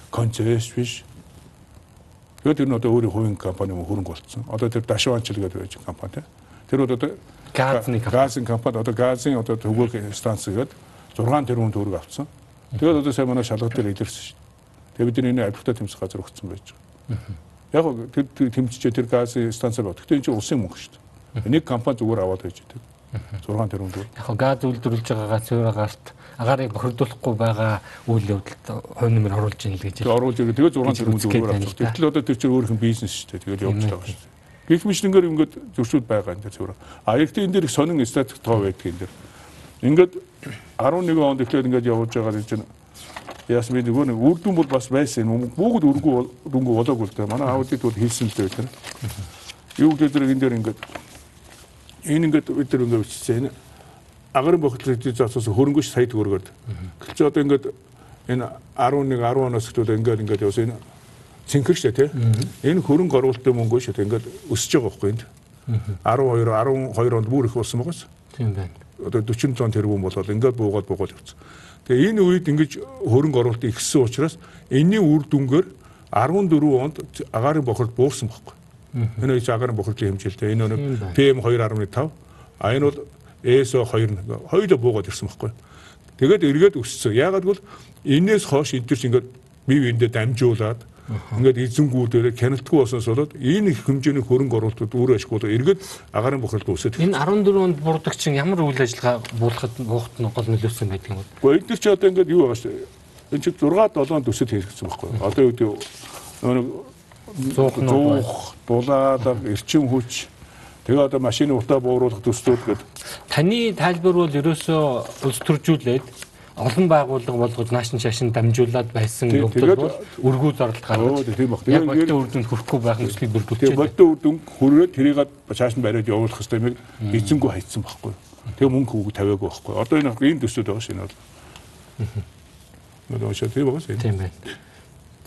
концесс биш. Тэгээд тэр нь одоо өөрийн хувийн компани хөрөнгө болцсон. Одоо тэр Дашванчил гэдэг байж компани. Тэр бол одоо газны газын компани одоо газын одоо төгөөх станц гэдэг 6 тэрбум төгрөг авцсан. Тэгээд одоо сайн манай шалгалт дээр илэрсэн шүү дээ. Тэгээд бид энэ авилгатай тэмцэх газар өгсөн байж байгаа. Яг тэр тэмцчээ тэр газын станцаар бод. Гэхдээ энэ чинь улсын мөнгө шүү дээ. Нэг компани зүгээр аваад байж байгаа. 6 тэрбум төгрөг. Яг газ үйлдвэрлэж байгаагаа цэвэр агаарт агаарыг бохирдуулахгүй байгаа үйл явдалд хувь нэмэр оруулж ийн л гэж. Тэгээд оруулж ирээ. Тэгээд 6 тэрбум төгрөг авчих. Гэтэл одоо тэр чинь өөрийнх нь бизнес шүү дээ. Тэгээд явж байгаа шүү дээ. Гэх мэтлэнгээр ингээд зөрчүүд байгаа энэ цэвэр. А ихтэй энэ дээр сонин статик тоо байдаг энэ дээр. Ингээд 11 онд эхлээд ингээд явуулж байгаа чинь яас би нөгөө нэг үр дүн бол бас байсан юм. Бүгд өргөө дүнгөө болоог л дээ. Манай аудит бол хийсэн л дээ. Юу гэдэг энэ дээр ингээд энэ ингээд бид нар ингээд бичсэн. Агарын бохирдлын зоосоос хөрөнгөш сая төгрөгөөр. Гэвч одоо ингээд энэ 11 10 оноос эхлээд ингээд ингээд явсан энэ цэнхэр штэ тий. Энэ хөрөнгө оруулалтын мөнгөө штэ ингээд өсөж байгаа байхгүй энд. 12 12 онд бүр их болсон байгаас. Тийм байна одоо 40 зуун тэрбум болоод ингээд буугаад буугаад явцсан. Тэгээ энэ үед ингэж хөрөнгө оруулалт ихссэн учраас энэний үр дүнгээр 14 онд агаарын бохирд буурсан байхгүй. Энэ их агаарын бохирдлын хэмжээлтэй. Энэ нэг PM 2.5 а энэ бол ESO 2 хоёулаа буугаад ирсэн байхгүй. Тэгээд эргээд өссөн. Яагаад гэвэл энээс хойш энэ чинь ингээд бие биендээ дамжуулаад Ингээд эзэнгүүдээр хяналтгүй болсноос болоод энэ их хэмжээний хөрөнгө оруулалтууд өөрөө ашиглуулаад эргээд агарын бохирдол үүсээд. Энэ 14 онд бурдаг чинь ямар үйл ажиллагаа буулахад буухт нь гол нөлөөсөн байдаг юм бэ? Гэхдээ эдгээр чи одоо ингээд юу байгаа шүү. Энэ чи 6 7 төсөд хэрэгцсэн байхгүй. Одоо юу гэдэг нэг зуух, дулаалга, эрчим хүч тэгээ одоо машины утаа бууруулах төслүүд гэдэг. Таны тайлбар бол ерөөсөө улс төржүүлээд олон байгууллага болгож наашин шашин дамжуулаад байсан явдал бол өргүү зарлалт гаргаж тийм баг. Яг бодит үр дүнд хүрэхгүй байх нөхцөлийг бүрдүүлж байна. Бодит үр дүн хүрээд тэрийг нь бариад явуулах хэрэгтэй юм эзэнгүү хайцсан байхгүй. Тэгээ мөнгө хөвг тавиагүй байхгүй. Одоо энэ энэ төсөөд байгаа шин бол. Нөгөө шат тийм байгаа шин. Тийм байна.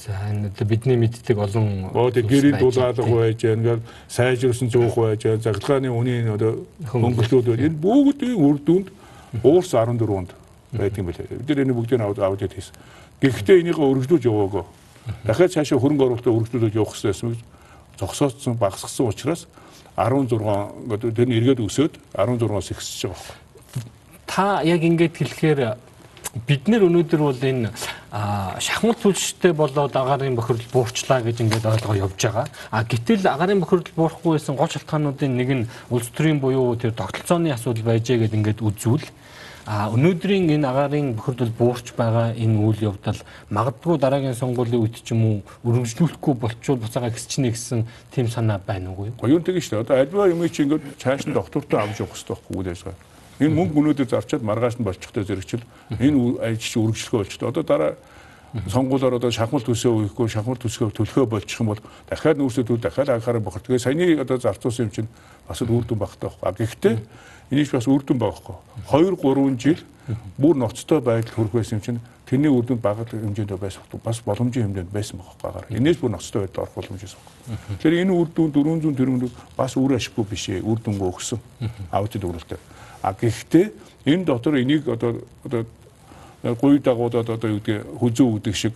За энэ бидний мэддэг олон гэрийн дулаалга байж ингээд сайжруулсан зуух байж заглагын үнийн одоо хөнгөлтүүд энэ бүгдийн үр дүнд уурс 14 онд байдаг юм билээ. Бид энэ бүгдийг аваад аваад хийсэн. Гэхдээ энийг өргөжлүүлж яваагүй. Дахиад цаашаа хөрөнгө оруулалтаа өргөжлүүлж явах хэрэгтэй гэж зогсоодсон багасгсан учраас 16 ингээд тэр нь эргээд өсөөд 16-аас ихсэж байгаа. Та яг ингэж хэлэхээр бид нэр өнөөдөр бол энэ шахмат түлштэй болоод агарын бохирдол буурчлаа гэж ингээд ойлгоо явж байгаа. А гэтэл агарын бохирдол буурахгүй байсан гол шалтгаануудын нэг нь улс төрийн буюу тэр тогтолцооны асуудал байжээ гэдээ ингээд үзвэл А өнөөдрийн энэ агарын бохирдол буурч байгаа энэ үйл явдал магадгүй дараагийн сонгуулийн үед ч юм уу өргөжлүүлэхгүй болчвол буцаага гисчнэ гэсэн тийм санаа байна уу? Гоё юм тэгэж шүү дээ. Одоо альва юм чи ингээд цааш нь доктортой авч явах хэрэгтэй байхгүй үйл ажиллагаа. Энэ мөнгө өнөөдөр зарчаад маргааш нь болчихтой зэрэгчл энэ ажил чи өргөжлөхөө болчихтой. Одоо дараа сонгуулиор одоо шахмал төсөө үехгүй шахмал төсөө төлөхөө болчих юм бол дахиад нүүрсэдүүд дахиад анхаарал бохор. Тэгээ саяны одоо зарцуулсан юм чинь бас үр дүн багтаа байхгүй. Гэхдээ Энийг бас үр дүн байхгүй. 2 3 жил бүр ноцтой байдал хүрэх байсан юм чинь тэрний үр дүнд бага хэмжээнд байсан бас боломжийн хэмжээнд байсан байхгүй. Энээс бүр ноцтой байдал орох боломжтой байсан. Тэгэхээр энэ үр дүн 400 тэрбум бас үр ашиггүй биш ээ. Үр дүнгөө өгсөн. Аудит өгнөлтөө. А гэхдээ энэ дотор энийг одоо одоо гуй дагуудад одоо юу гэдэг хүзүү өгдөг шиг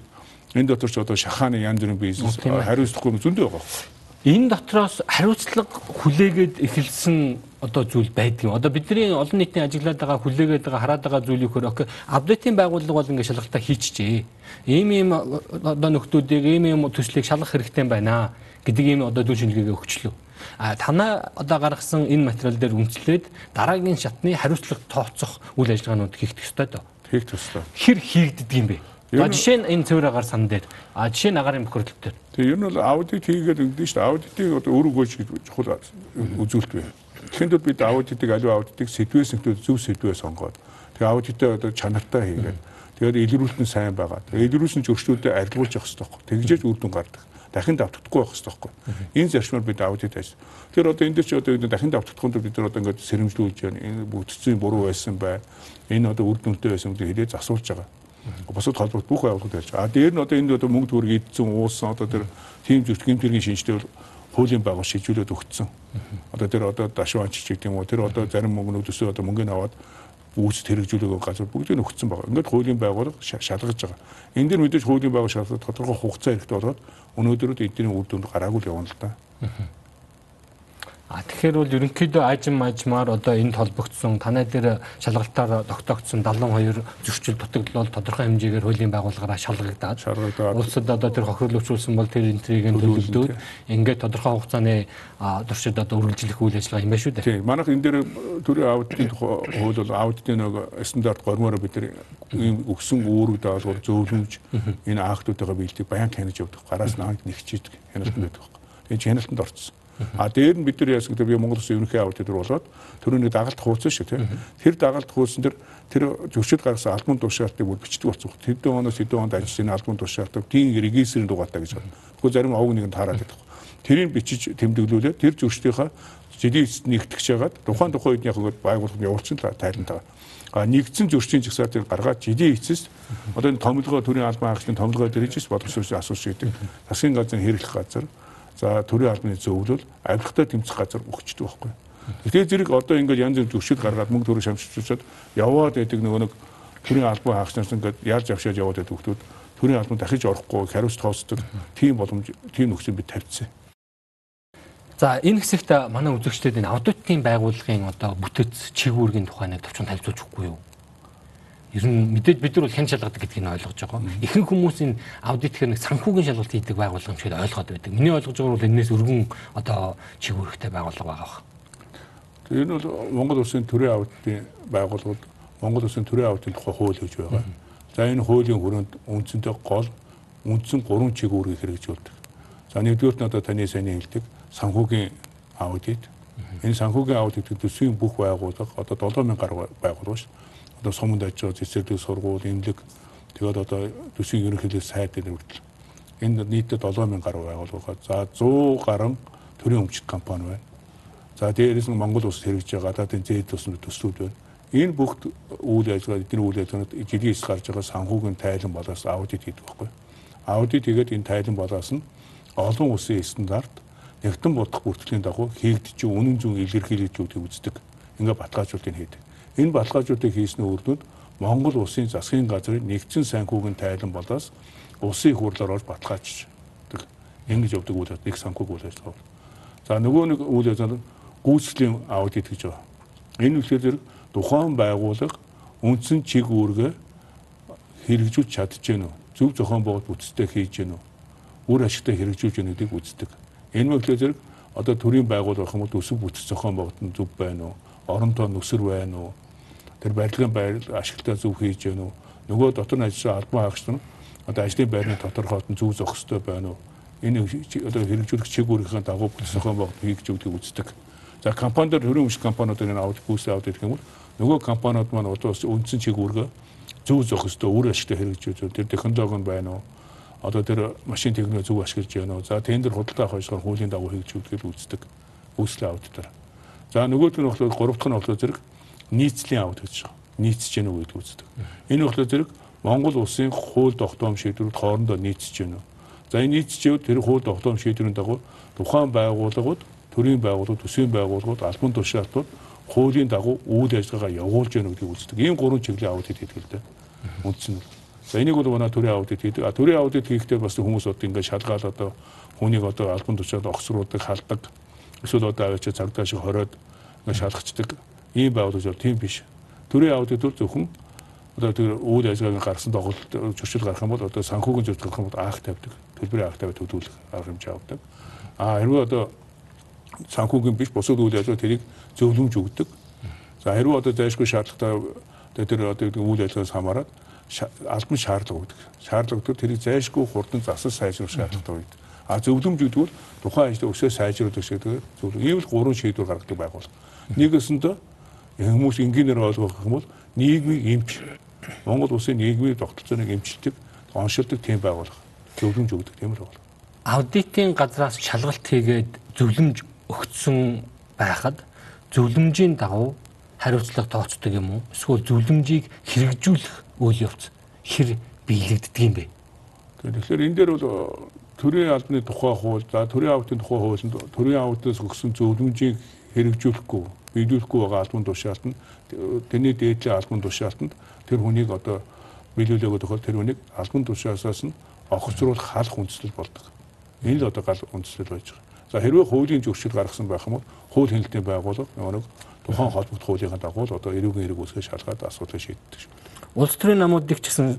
Энэ дотор ч одоо шахааны янз бүрийн бизнес хариуцлагагүй зөндөө байгаа. Энэ дотроос хариуцлага хүлээгээд эхэлсэн одоо зүйл байдаг юм. Одоо бидний олон нийтийн ажиглаад байгаа хүлээгээд байгаа хараад байгаа зүйл юу гэхээр апдейтийн байгууллага бол ингээд шалгалтаа хийчихжээ. Ийм ийм одоо нөхдүүдийг ийм ийм төслийг шалгах хэрэгтэй байна гэдэг ийм одоо дүн шинжилгээгээ өгчлөө. А танаа одоо гаргасан энэ материал дээр үндэслээд дараагийн шатны хариуцлага тооцох үйл ажиллагаанууд хийх ёстой доо. Хийх ёстой. Хэр хийгддэг юм бэ? За жишээ нь энэ цэвэр агаар сан дээр а жишээ нь агаарын бохирдол дээр. Тэгээ ер нь бол аудит хийгээд ингэдэж шүү дээ. Аудитыг одоо өөрөө чухал үзүүлэлт бай. Тэгэхэд бид аудитыг аливаа аудитыг сэдвээс нэгтүүд зөв сэдвээ сонгоод тэгээ аудитаа одоо чанартай хийгээд тэгээд илрүүлэлт нь сайн байгаа. Тэгээ илрүүлсэн зөвчлөлтөд арилгуулж явах хэрэгтэй. Тэгжээж үр дүн гардаг. Дахин давтагдахгүй байх хэрэгтэй байхгүй. Энэ зарчмаар бид аудит ажил. Тэр одоо энэ дээр чи одоо дахин давтагдахгүй бид нар одоо ингээд сэрэмжлүүлж байна. Энэ бүтцийн буруу байсан бай. Энэ одоо үр дүнтэй байсан гэдэг хэлээд асуулж байгаа бусад холбогд бүх байгууллагууд ярьж байгаа. А дээр нь одоо энд одоо мөнгө төгрөг идсэн уусан одоо тэр тийм зүрх гэмтэргийн шинжтэй бол хуулийн байгууллага шийдвүүлээд өгцөн. Одоо тэр одоо дашван чичиг тийм үү тэр одоо зарим мөнгнүүд өсөө одоо мөнгөний аваад үүсэд хэрэгжүүлэх газар бүгдийг нь өгцөн байгаа. Ингээд хуулийн байгууллага шалгаж байгаа. Энэ дэр мэдээж хуулийн байгууллага шалгах тодорхой хугацаа хэрэгтэй болоод өнөөдөр эдний үр дүнд гараагүй л явна л да. А тэгэхээр бол ерөнхийдөө ажим ажмаар одоо энд холбогдсон танай дээр шалгалтаар тогтоогдсон 72 зөрчил дутагдлал тодорхой хэмжээгээр хуулийн байгууллагаараа шалгагдаад улсад одоо тэр хохирол өчүүлсэн бол тэр энтрийг нь төлөвлөдөд ингээд тодорхой хугацааны туршид одоо үргэлжлэх үйл ажиллагаа юм байна шүү дээ. Тийм. Манайх энэ дээр төрийн аудитын хууль бол аудитын нэг стандарт гормоор бид нар өгсөн үүрэг даалгавар зөвлөмж энэ актуудаа биелдэг баян хянаж явдаг. Гараас анги нэгчийдэг хяналтанд байдаг. Тэгээ хяналтанд орцсон. А дээр нь бид нар яасан гэдэг би Монгол Улсын ерөнхий аудитор болоод төрөний дагалт хуудсан шүү тийм. Тэр дагалт хуудсан дээр тэр зөвшөөрөл гаргасан албан тушаалтыг бүр бичдэг болсон. Тэдэн оноос хэдэн онд ажиллаж байгаа албан тушаалтыг тийм регистрийн дугаартай гэж байна. Тэгвэл зарим овг нэгэнд хараад байдаг. Тэрийг бичиж тэмдэглүүлээд тэр зөрчдийнхаа жилийн эцэст нэгтгэж ягаад тухайн тухайн үеийнх нь байгууллагад явуулсан тайлантай. А нэгдсэн зөрчийн жагсаалтыг гаргаад жилийн эцэст одоо энэ томилгоо төрийн албан хаагчдын томилгоо дээр хийж боловсруулсан асууж гэдэг. Засгийн газрын хэрэглэх газар За төрийн албаны зөвлөл авилгатай тэмцэх газар өгчдөг байхгүй. Тэгэхээр зэрэг одоо ингээд янз бүр зөвшөөрөл гаргаад мөнгө төрөг шамшчихад яваад байдаг нөгөө нэг төрийн албан хаагчнаас ингээд яаж авшаад яваад байдаг хүмүүс төрийн албан дахиж орохгүй хариуц тооцдог тийм боломж тийм нөхцөл бид тавьчихсан. За энэ хэсэгт манай үзэгчдэд энэ аудитын байгууллагын одоо бүтэц чигүүргийн тухайнаа товчхон танилцуулж өгөхгүй юу? Ер нь мэдээж бид нар бол хэн шалгадаг гэдгийг нь ойлгож байгаа. Ихэнх хүмүүс энэ аудит гэх нэг санхүүгийн шалгалт хийдэг байгууллага юм шиг ойлгоод байдаг. Миний ойлгож байгаа бол энэс өргөн одоо чигүүрхтэй байгууллага байгаа. Тэгээ энэ бол Монгол Улсын төрийн аудитын байгууллагууд Монгол Улсын төрийн аудитын тухай хууль гэж байгаа. За энэ хуулийн хүрээнд үндсэндээ гол үндсэн гурван чигүүргийг хэрэгжүүлдэг. За нэгдүгürt нь одоо таны сайн хэлдэг санхүүгийн аудит. Энэ санхүүгийн аудит гэдэг төсвийн бүх байгууллага одоо 7000 гаруй байгууллага шүү одоо суманд ажиж цэцэрлэг сургууль, эмнэлэг тэгээд одоо төсвийн ерөнхийлөгч сайд дээр хүртэл энэ нийтдээ 7000 гаруй байгууллага. За 100 гаруй төрийн өмчт компани байна. За дээрээс нь Монгол улс хэрэгжиж байгаа гадаадын зээл тусны төслүүд байна. Энэ бүх үйл ажиллагаа эдгээр үйл ажиллагаанд жилийн эс гарч байгаа санхүүгийн тайлан болоос аудит хийдэг байхгүй. Аудит хийгээд энэ тайлан болоос нь олон улсын стандарт нэгтэн бодох бүртгэлийн дагуу хийгдэж үнэн зөв илэрхийлж үздэг. Ингээ баталгаажуултыг хийдэг. Энэ баталгаажуудыг хийсний үр дүнд Монгол улсын засгийн газрын нэгдсэн санхүүгийн тайлан болоос улсын хурлаар орж баталгааждаг. Ингэж явдаг үйл нэг санхүүг үйл ажиллагаа. За нөгөө нэг үйл ажиллагаа гүйцэтгэлийн аудит гэж байна. Энэ үгээр тухайн байгууллага үндсэн чиг үүргээ хэрэгжүүлж чадчихэв үү? Зөв зохион байгуулалт бүтцтэй хийж гэнэ үү? Үр ашигтай хэрэгжүүлж гэнэ гэдгийг үздэг. Энэ мөглөө зэрэг одоо төрийн байгууллага юм бол өсөв бүтц зохион байгуулалт нь зөв байна уу? Оронтой нүсэр байна уу? Тэр барилгын байр ашигтай зөв хийж гэнэ үү? Нөгөө дотор нь ажиллаж албан хаагч нар одоо ажлын байрны тодорхойлт нь зөв зохистой байна уу? Энэ одоо хэрэгжүүлэх чигүүрийн дагуу бүс зохион байгуулалт хийж өгдөг үздэг. За компаниуд төрийн өмч компаниуд энэ аудит бүс аудит гэх юм бол нөгөө компаниуд маань одоо үндсэн чигүүргээ зөв зохистой үр ашигтай хэрэгжүүлж тэр технологи нь байна уу? Одоо тэр машин технологи зөв ашиглаж байна уу? За тендер худалдаа авах ажлаар хуулийн дагуу хэрэгжүүлдэг үздэг. Үүсэл аудитор. За нөгөөх нь болохоор гурав дахь нь болохоор зэрэг нийцлийн авд гэж байгаа. Нийцж гэнэ үү гэдэг үздэг. Энэ болохоор зэрэг Монгол улсын хууль тогтоом шийдвэрүүд хоорондоо нийцж гэнэ. За энэ нийцж тэр хууль тогтоом шийдвэрийн дагуу тухайн байгууллагууд, төрийн байгууллагууд, төсвийн байгууллагууд, албан тушаалтууд хуулийн дагуу үйл ажиллагаа явуулж гэнэ гэдгийг үздэг. Ийм гурван чиглэлийн авд хийдэг л дээ. Үндсэн нь. За энийг бол манай төрийн аудит хийдэг. А төрийн аудит хийхдээ бас хүмүүс одоо ингээд шалгаад одоо хүнийг одоо албан тушаал огсруудаг, халдаг. Эсвэл одоо аваач цагдаа шиг хороод ингээд шалгацдаг. Ийм байгууллагч бол тийм биш. Төрийн аудит бол зөвхөн одоо тэр үйл ажиллагааг гаргасан тоглолт зөрчил гарах юм бол одоо санхүүгийн зөрчил гарах юм бол аах тавьдаг. Төлбөрийн аах тавьдаг төлөвлөх арга хэмжээ авдаг. А хэрвээ одоо санхүүгийн биш бусад үйл ажиллагаа тэрийг зөвлөмж өгдөг. За хэрвээ одоо зайлшгүй шаардлагатай тэр одоо үйл ажиллагаас хамаарат албан шаардлага өгдөг. Шаардлага өгдөг тэрийг зайлшгүй хурдан засал сайжруулах шаардлагатай байдаг. А зөвлөмж өгдөг бол тухайн ажлыг өсөө сайжруулах шиг тэгээд зөвлөм. Ийм л гурван шийдвэр гаргадаг байгууллага. Нэгөөсөндөө хүмүүс энгийнээр ойлгох юм бол нийгмийн эмч Монгол улсын нийгмийн тогтолцооныг эмчилдэг, оншилдог тийм байгууллага. Зөвлөмж өгдөг тийм л байгууллага. Аудитын газраас шалгалт хийгээд зөвлөмж өгсөн байхад зөвлөмжийн дагуу хариуцлага тооцдог юм уу? Эсвэл зөвлөмжийг хэрэгжүүлэх үйл явц хэр биелэгддэг юм бэ? Тэгэхээр энэ дээр бол э, төрийн албаны тухай хууль, за төрийн аудитын тухай хуулинд төрийн аудитаас өгсөн зөвлөмжийг хэрэгжүүлэхгүй, биелүүлэхгүй байгаа албан тушаалт нь тэрний дээдлийн албан тушаалтанд тэр хүнийг одоо биелүүлээгөө тохиол тэр хүнийг албан тушаасаас нь огцруулах халах үндслэл болдог. Энэ л одоо гал үндслэл байж байгаа. За хэрвээ хуулийн зөрчил гаргасан байх юм бол хууль хяналтын байгууллага нэг тухайн холбогдох хуулийнхаа дагуу л одоо эрүүгийн хэрэг үүсгэж шалгаад асуудлыг шийддэг шүү. Улс төрийн намуудыг ч гэсэн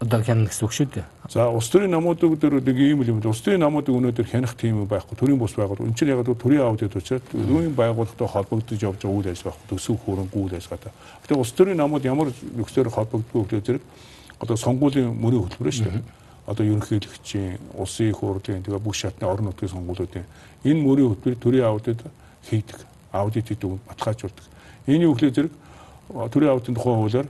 одоо хянах гэсэн үг шүү дээ. За улс төрийн намуудыг нэг ийм л юм. Улс төрийн намуудыг өнөөдөр хянах тийм байхгүй. Төрийн бус байгууллага. Энэ чинь яг төрийн аудит учраас төрийн байгууллагатай холбогдож явж байгаа үйл ажиллагаа төсөв хөрөнгө үйл ажиллагаатай. Гэтэ улс төрийн намууд ямар нөхцөөр холбогддог вэ зэрэг одоо сонгуулийн мөрийн хөтөлбөр шүү дээ. Одоо ерөнхийлөгчийн, улсын их хурлын тэгээ бүх шатны орон нутгийн сонгуулиудын энэ мөрийн хөтөлбөр төрийн аудит хийдэг. Аудит хийдэг, баталгаажуулдаг. Энийн үхлээ зэрэг төрийн аудитын тухай хуулиар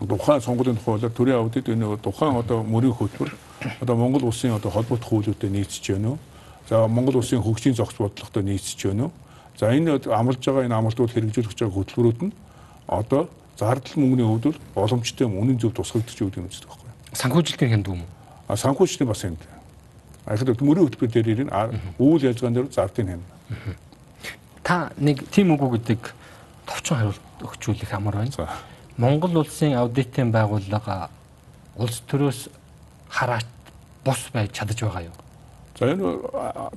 тухайн сонгуулийн тухайлаар төрийн аудит энэ тухайн одоо мөрийн хөтөлбөр одоо Монгол улсын одоо холбогдох хуулиудад нийцэж байна уу? За Монгол улсын хөгжлийн зохиц бодлоготой нийцэж байна уу? За энэ амлаж байгаа энэ амлалтууд хэрэгжүүлэх байгаа хөтөлбөрүүд нь одоо зардал мөнгөний хувьд бол боломжтой үнэн зөв тусгагдчих гэдэг юм үздэг байхгүй. Санхүүжилтийн хянд юм уу? А санхүүжилтийн бас юм. А ихэд мөрийн хөтөлбөр дээр ирэн үйл ажиллагаан дээр зардын хянд. Та нэг тийм үгүй гэдэг товчхон хариулт өгчүүлэх амар байна. Монгол улсын аудитын байгууллага улс төрөөс хараат бус байж чадаж байгаа юу? За энэ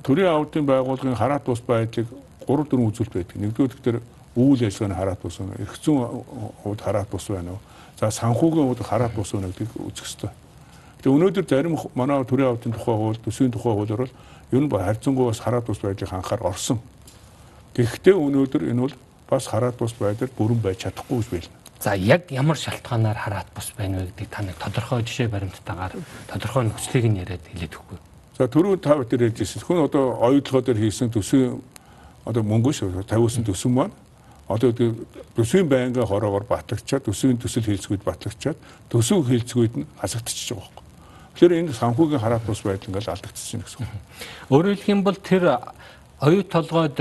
төрийн аудитын байгууллагын хараат бус байдлыг 3 4 үзүүлэлт байдаг. Нэгдүгээр тэгэхээр үйл ажиллагааны хараат бус байна. Эрх зүйн хувьд хараат бус байна уу? За санхүүгийн хувьд хараат бус байна гэдгийг үзэх ёстой. Тэгээ өнөөдөр зарим манай төрийн аудитын тухай хууль, төсвийн тухай хуулиар бол ер нь харьцангуй бас хараат бус байдлыг анхаар орсон. Гэхдээ өнөөдөр энэ бол бас хараат бус байдал бүрэн байж чадахгүй гэж байна. За яг ямар шалтгаанаар хараат бус байна вэ гэдгийг та нэг тодорхой жишээ баримттайгаар тодорхой нөхцөлийг нь яриад хэлээд өгөхгүй. За түрүү та бүхэн ярьжсэн. Хүн одоо оюутлогоо дээр хийсэн төсвийн одоо мөнгө шүү тавиулсан төсвөн маань одоо төсвийн байнга хороогоор батлагчаад төсвийн төсөл хилцгүүд батлагчаад төсөв хилцгүүд нь хасагдчихж байгаа байхгүй. Тэгэхээр энэ санхүүгийн хараат бус байдал ингээл алдагдчихсан гэсэн үг. Өөрөөр хэлэх юм бол тэр оюут толгойд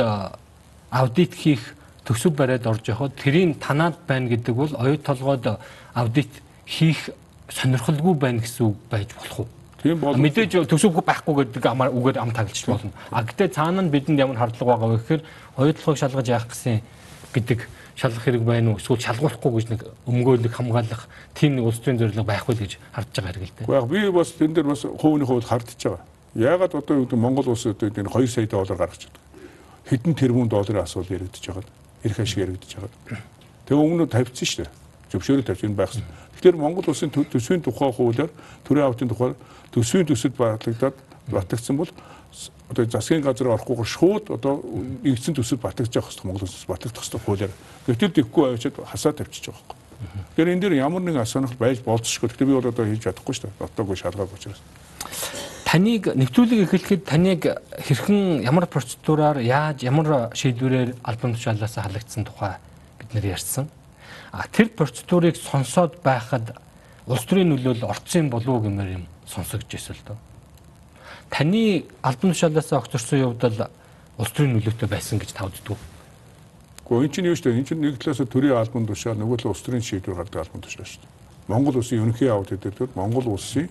аудит хийх төсөв бариад орж явахад тэрийн танаад байна гэдэг бол оюут толгойд аудит хийх сонирхолгүй байна гэсэн үг байж болох уу? Тийм бол мэдээж төсөв байхгүй гэдэг амар үгээр ам таглаж болно. А гэтээ цаана нь бидэнд ямар хардлага байгаа вэ гэхээр оюут толгойг шалгаж яах гэсэн гэдэг шалгах хэрэг байна уу? Эсвэл шалгуулахгүй гэж нэг өмгөөлөх хамгаалах тийм нэг улс төрийн зорилго байхгүй л гэж хардж байгаа хэрэг л дээ. Яг би бас тэн дээр бас хувийн хувьд хардж байгаа. Яагаад одоо юу гэдэг Монгол улс одоо энэ 2 сая доллар гаргаж байгаа. Хэдэн тэрбум долларын асуудал яригдчихэж байгаа эрх ашиг яригдж байгаа. Тэгээ өмнө тавьчихсан шүү дээ. Зөвшөөрөл тавьж байхсан. Тэгэхээр Монгол улсын төсвийн тухай хуулиар төрийн аудитын тухай төсвийн төсөд батлагдаад батлагдсан бол одоо засгийн газар орохгүйгээр шууд одоо нэгдсэн төсөд батлагдж явах хэрэгтэй Монгол улсаас батлагдах хэрэгтэй хуулиар. Гэтэл тэггүй авчиад хасаа тавьчихж байгаа юм. Тэгэхээр энэ дээр ямар нэгэн асуунах байж болцсохгүй. Гэхдээ би бол одоо хийж чадахгүй шүү дээ. Дотоогүй шалгааг учраас таныг нэвтрүүлэг эхлэхэд таныг хэрхэн ямар процедураар яаж ямар шийдвэрээр албан тушаалаас халагдсан тухай бид нэр ярьсан. А тэр процедурыг сонсоод байхад улс төрийн нөлөөлөл орцсон болов уу гэмээр юм сонсогдож байсан л доо. Таны албан тушаалаас огцорсон явдал улс төрийн нөлөөтэй байсан гэж та үздэг үү? Гэхдээ энэ чинь юу шүү дээ? Энэ чинь нэг талаас төрийн албан тушаал нөгөө талаас улс төрийн шийдвэр гаргадаг албан тушаал шүү дээ. Монгол улсын ерөнхий аудит дээр Монгол улсын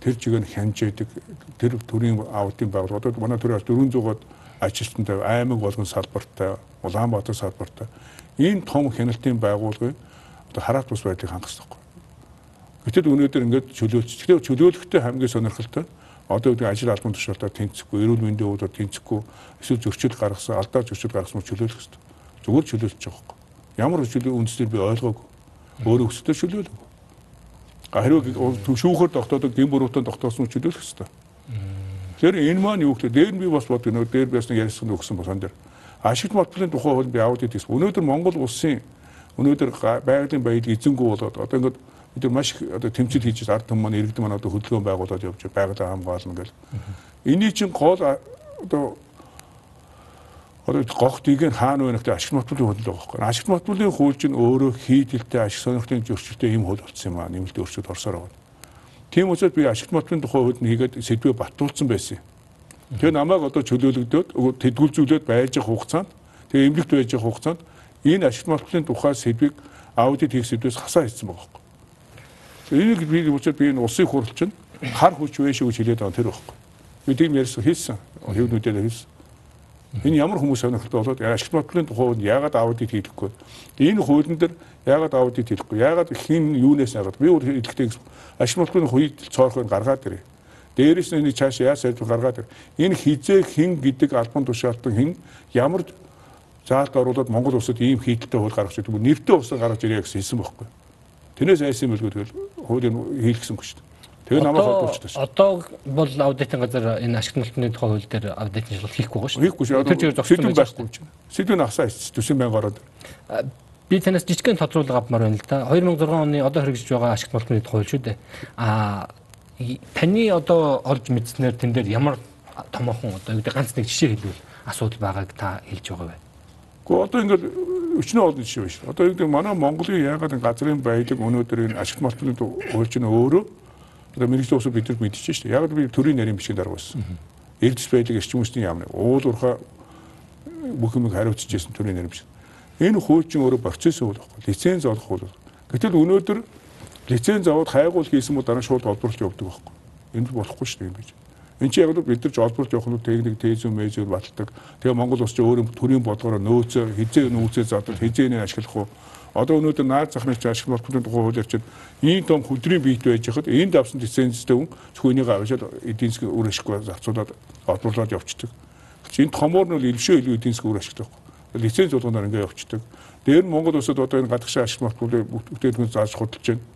тэр чигээр хянжээдэг тэр төрийн аудитын байгууллага одоо манай төрөөс 400-аад ажилтнтай аймаг болгон салбартай Улаанбаатар салбартай энэ том хяналтын байгууллагын одоо хараат бус байдлыг хангах хэрэгтэй. Гэтэл өнөөдөр ингээд чөлөөлч. Тэгэхээр чөлөөлөхтэй хамгийн сонирхолтой одоо гэдэг ажил албан тушаалтаа тэнцэхгүй, эрүүл мэндийн үүдээр тэнцэхгүй, эсвэл зөрчил гаргасан, алдаа зөрчил гаргасан чөлөөлөх хэрэгтэй. Зүгээр чөлөөлчих байгаа байхгүй. Ямар чөлөө үндсээр би ойлгоогүй. Өөрөө өсөлтөөр чөлөөлөв. Хариу шүүхээр тогтоодог гин буруутай тогтоосон чөлөөлөх хэрэгтэй. Тэгэхээр энэ маань юу гэхээр дээр нь би бас боддог нөө дээр нэг ярьсан өгсөн босон дээр ашигт модлын тухай хууль би аудит хийсэн. Өнөөдөр Монгол улсын өнөөдөр байгалийн баялаг эзэнгүй болоод одоо ингээд бид нар маш одоо тэмцэл хийж ард маань иргэдэн маань одоо хөдөлгөөн байгуулад явж байгалаа хамгаална гэл. Эний чинь гол одоо одоо гогтыг нь хаана гэхдээ ашиг мотлын хууль байгаа байхгүй. Ашиг мотлын хууль чинь өөрөө хийдэлтэй ашиг сонирхлын зөрчилтэй юм хууль болсон юм аа. Нэмэлт өөрчлөлт орсоор байна. Тийм учраас би ашигт мотлын тухай хууль нь хийгээд сэдвээ батлуулсан байсан юм. Тэгээ намайг одоо чөлөөлөгдөөд тэдгүүлзүүлээд байж явах хугацаанд тэгээ эмнэлэгт байж явах хугацаанд энэ ашигт мотлын тухай сэдвийг аудит хийх сэдвээс хасаа хийсэн байгаа байхгүй. Энийг би учраас би энэ улсын хурал чинь хар хүч вэ шүү гэж хэлээд байгаа тэр байхгүй. Би тийм ярьсан хийсэн. Хэвнүүдээр хийсэн. Энэ ямар хүмүүс сонирхолтой болоод ашигт мотлын тухайд яагаад аудит хийхгүй. Энэ хуулийн дээр яагаад аудит хийхгүй. Яагаад хин юунаас яагаад би өөр хэлэхдээ ашигт мотлын хувьд цоорхойг гаргаад ирээ. Дээрээс нь цааш яаж сайжруулах гаргаад ир. Энэ хизээ хин гэдэг албан тушаалтан хин ямар заалт оруулаад Монгол улсад ийм хийдэлтэй хууль гаргаж ирдэг. Нэртэй усаа гаргаж ирээ гэсэн хэлсэн байхгүй. Тэрнээс айсан тэгэл хуулийг хийлгэсэнгүй шүү дээ. Тэгээ намайг холбуулчихсан шүү. Одоо бол аудитын газар энэ ашигт мөлтний тухай хууль дээр аудитын шалгалт хийхгүй шүү. Хийхгүй шүү. Тэр чигээр зогссон байхгүй юм чинь. Сэдвэн асаа төсөн байнг ороод. Би танаас жижигхэн тодруулга авмаар байна л да. 2006 оны одоо хэрэгжиж байгаа ашигт мөлтний тухай хууль шүү дээ. Аа таны одоо олж мэдснээр тэн дээр ямар томоохон одоо юу гэдэг ганц нэг жишээ хэлвэл асуудал байгааг та хэлж байгаа бай. Гэхдээ одоо ингээд өчнөө олон жишээ байна шүү. Одоо юу гэдэг манай Монголын яагаад газрын баялаг өнөөдөр энэ ашигт мөлтний хуульч нь өөрөө Одоо мэрэгжлийн усыг бид нар мэдчихэж шүү дээ. Яг би төрийн нарийн бичгийн дарга байсан. Эрдэс байдлыг эрчим хүчний яамны уул уурхай бүх юмыг хариуцчихсэн төрийн нарийн биш. Энэ хуучин өөрөө процесс үйл байхгүй. Лиценз олох хууль. Гэтэл өнөөдөр лиценз аваад хайгуул хийсэн мө дараа шууд олборлж явдаг байхгүй. Энэ болохгүй шүү дээ юм гэж. Энд чинь яг л бид нар ч олборлж явах нь техник тезү мэзүр баталдаг. Тэгээ Монгол улс чинь өөрөө төрийн бодлогоор нөөцөө хизээ нөөцөө задаг хизээ нэ ашиглах уу Одоо өнөөдөр наад захны ашиг болтны тухай хууль явчаад ийм том хөдрийн биет байж хахад энд авсан лицензтэй хүн зөвхөн энийг аваад эдийн засгийн үр ашиггүй зарцуулаад олборлоод явчихдаг. Энэ томоор нь илшөө илүү эдийн засгийн үр ашигтай байхгүй. Лиценз болгоноор ингээд явчихдаг. Дээр нь Монгол улсад одоо энэ гадагшаа ашиг болтны бүтээгдэхүүн зааж худалдаж байна.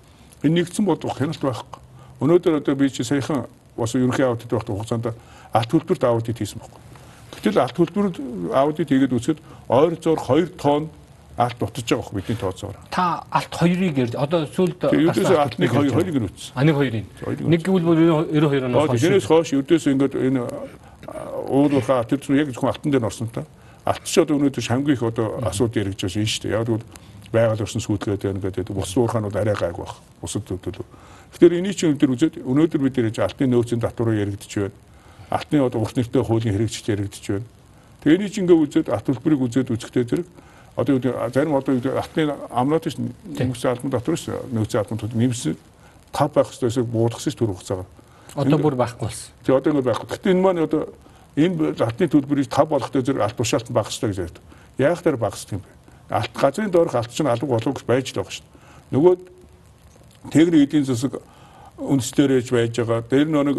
Энэ нэгдсэн бодлого хяналт байхгүй. Өнөөдөр одоо би чи саяхан бас ерөнхий аудит байх хугацаанд алт төлбөрт аудит хийсэн байхгүй. Гэтэл алт төлбөрт аудит хийгээд үзэхэд ойр зуур 2 тонн алт дутаж байгаа хөө бидний тооцоогоор. Та алт 2-ыг ярь одоо сүүлд ердөөсөө алтныг 2 2-ыг нь үтсэн. А нэг 2-ыг. Нэг гэвэл 92 оноос хойш. Тэрнээс хойш ердөөсөө ингээд энэ уулуурхаа тэр чинь яг зөвхөн алтан дээр орсон та. Алт ч одоо өнөөдөр хамгийн их одоо асуудал яригдж байгаа шүү дээ. Яг тэгвэл байгаль орчин сүйтгэгээд байна гэдэг. Бус уурхаанууд арай гайг баг. Бусад төдөл. Тэгэхээр энийг чинь өнөөдөр үзээд өнөөдөр бид нэрэж алтны нөөцийн татвараа яригдж байна. Алтны одоо урт нэртэй хуулийн хэрэгжиж яригдж байна. Тэгээ энийг чинь ингээд үзээд алт төлбөрийг үзээд үзэхдээ зэрэг одоо зарим одоо атны амнууд ш нэмсэн албан дотор ш нөөцийн албантууд нэмсэн тав байх хэрэгтэйсээ буудахсан ш төр хугацаагаар. Одоо бүр байхгүй болсон. Тий одоо ингэ байхгүй. Гэтэ энэ маань одоо энэ атны төлбөрийг тав болохтой зэрэг алт тушаалт нь багасдаг гэж ярьдаг. Яг тэр багасдаг юм бэ. Алт газрын доорх алт чинь алга болов гэж байж л байгаа ш. Нөгөө техник эдийн засаг үндэслэр ээж байж байгаа. Тэр нэг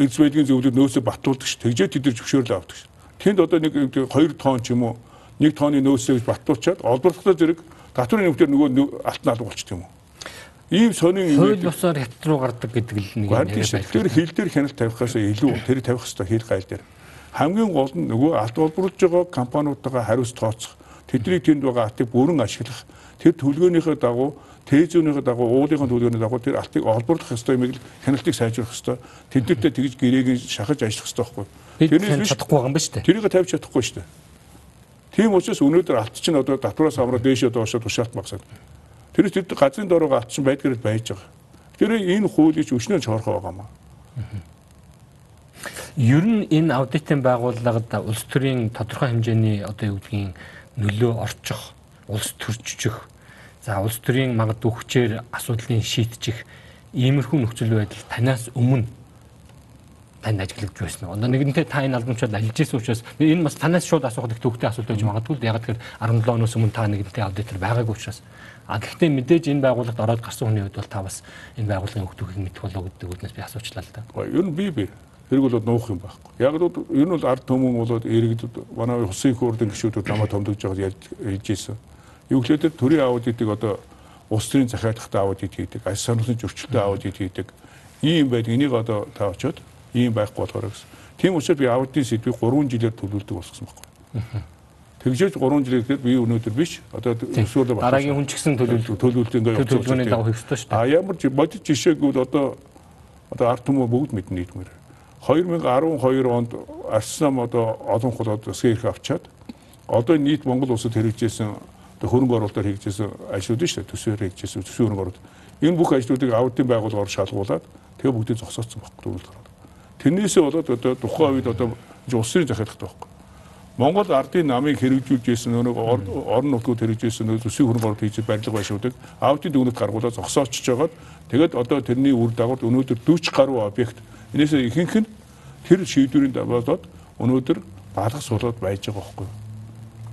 эз байдгийн зөвлөд нөөцөө батлуулдаг ш. Тэгжээ тэд нар зөвшөөрлөө авдаг ш. Тэнд одоо нэг 2 тонн ч юм уу нэг тооны нөөцөө батлуучаад олборлохтой зэрэг татврын нөхдөр нөгөө алтан алга болчих юм уу? Ийм сонин хууль босоор хят руу гардаг гэдэг л нэг юм байна. Тэр хил дээр хяналт тавихаас илүү тэр тавих хэрэгтэй хил гайл дээр. Хамгийн гол нь нөгөө алт олборлож байгаа компаниудаа хариуц тооцох, тэдний тэнд байгаа алтыг бүрэн ашиглах, тэр төлгөөнийхөө дагуу тээзүүнийхээ дагуу уулынхаа төлгөөний дагуу тэр алтыг олборлох ёстой юм ийг хяналтыг сайжруулах ёстой. Тэднэртэй тэгж гэрээг шахаж ажиллах ёстой байхгүй. Тэрнээс чадахгүй байгаа юм ба шүү дээ. Тэрийг тавьж чадахгүй шүү дээ. Тийм учраас өнөөдөр алт чинь одоо татвараас авраа дээшээ доошоо тушаалт багсаад. Тэр тэр газрын доороо алт чинь байдгаараа байж байгаа. Тэр энэ хуулийг өчнөө чорхоо байгаа маа. Ер нь энэ аудитын байгууллагад улс төрийн тодорхой хэмжээний одоо юу гэдгийг нөлөө орчих, улс төржчих, за улс төрийн магадгүй хүчээр асуудлыг шийдчих иймэрхүү нөхцөл байдал танаас өмнө танд ажиглагдж байсан. Одоо нэгэнтээ та энэ албамчууд ажиллаж исэн учраас энэ бас танаас шууд асуухад их төвхтэй асуулт байж магадгүй. Яг тэгэхээр 17 оноос өмнө та нэгэнтээ аудитор байгаагүй учраас А гэхдээ мэдээж энэ байгууллагад ороод гарсан хүний хувьд бол та бас энэ байгууллагын хөгжүүлгийг мэдэх болов гэдэг үднээс би асуучлаа л да. Ер нь би би хэрэг бол нуух юм байхгүй. Яг л нь бол ард түмэн болоод иргэд манай хусын их урдын гишүүдүүд намайг томдогж байгаад ярьж ирсэн. Юу гэхээр төрийн аудитыг одоо улс төрийн захиалгахтай аудит хийдэг, аж сануулсан зөрчилтэй аудит хийдэг. Ийм байдаг. Энийг одоо та очиод ийм байхгүй болохоор гэсэн. Тийм учраас би аудитын сэдвийг 3 жилээр төлөвлөдөг болсон байхгүй. Тэгжээж 3 жил гэхэд би өнөөдөр биш. Одоо өсвөл дараагийн хүн ч гэсэн төлөвлөлт төлөвлөлт ингээ явуулж төлөвлөгөөний дагуу ёстой шүү дээ. А ямар ч бодит жишээгүүд одоо одоо ард түмөө бүгд мэднэ нийтмээр. 2012 онд Арслам одоо олон хулууд сэрх авчаад одоо нийт Монгол улсад хэрэгжижсэн одоо хөрөнгө оруулалтаар хэрэгжижсэн ажлууд нь шүү дээ. Төсвөр хэрэгжижсэн төсвөр хөрөнгө оруулалт. Энэ бүх ажлуудыг аудитын байгууллагаар шалгуулад тэгээ бүгдийг зогсооцсон дөрвөл гараад. Тэрнээсээ болоод одоо тухайн үед одоо улсын захиалгатай байхгүй. Монгол ардын намыг хэрэгжүүлж ирсэн нөгөө орон нутгууд хэрэгжүүлж ирсэн нөгөө төсвийн хөрөнгө оруулалт хийж барилга байшуудыг аудит дүгнэлт гаргуулаад зогсоочж байгаад тэгээд одоо тэрний үр дагавар өнөөдөр 40 гаруй объект энэсээ ихэнх нь тэр шийдвэрийн болоод өнөөдөр балах суулаад байж байгаа байхгүй.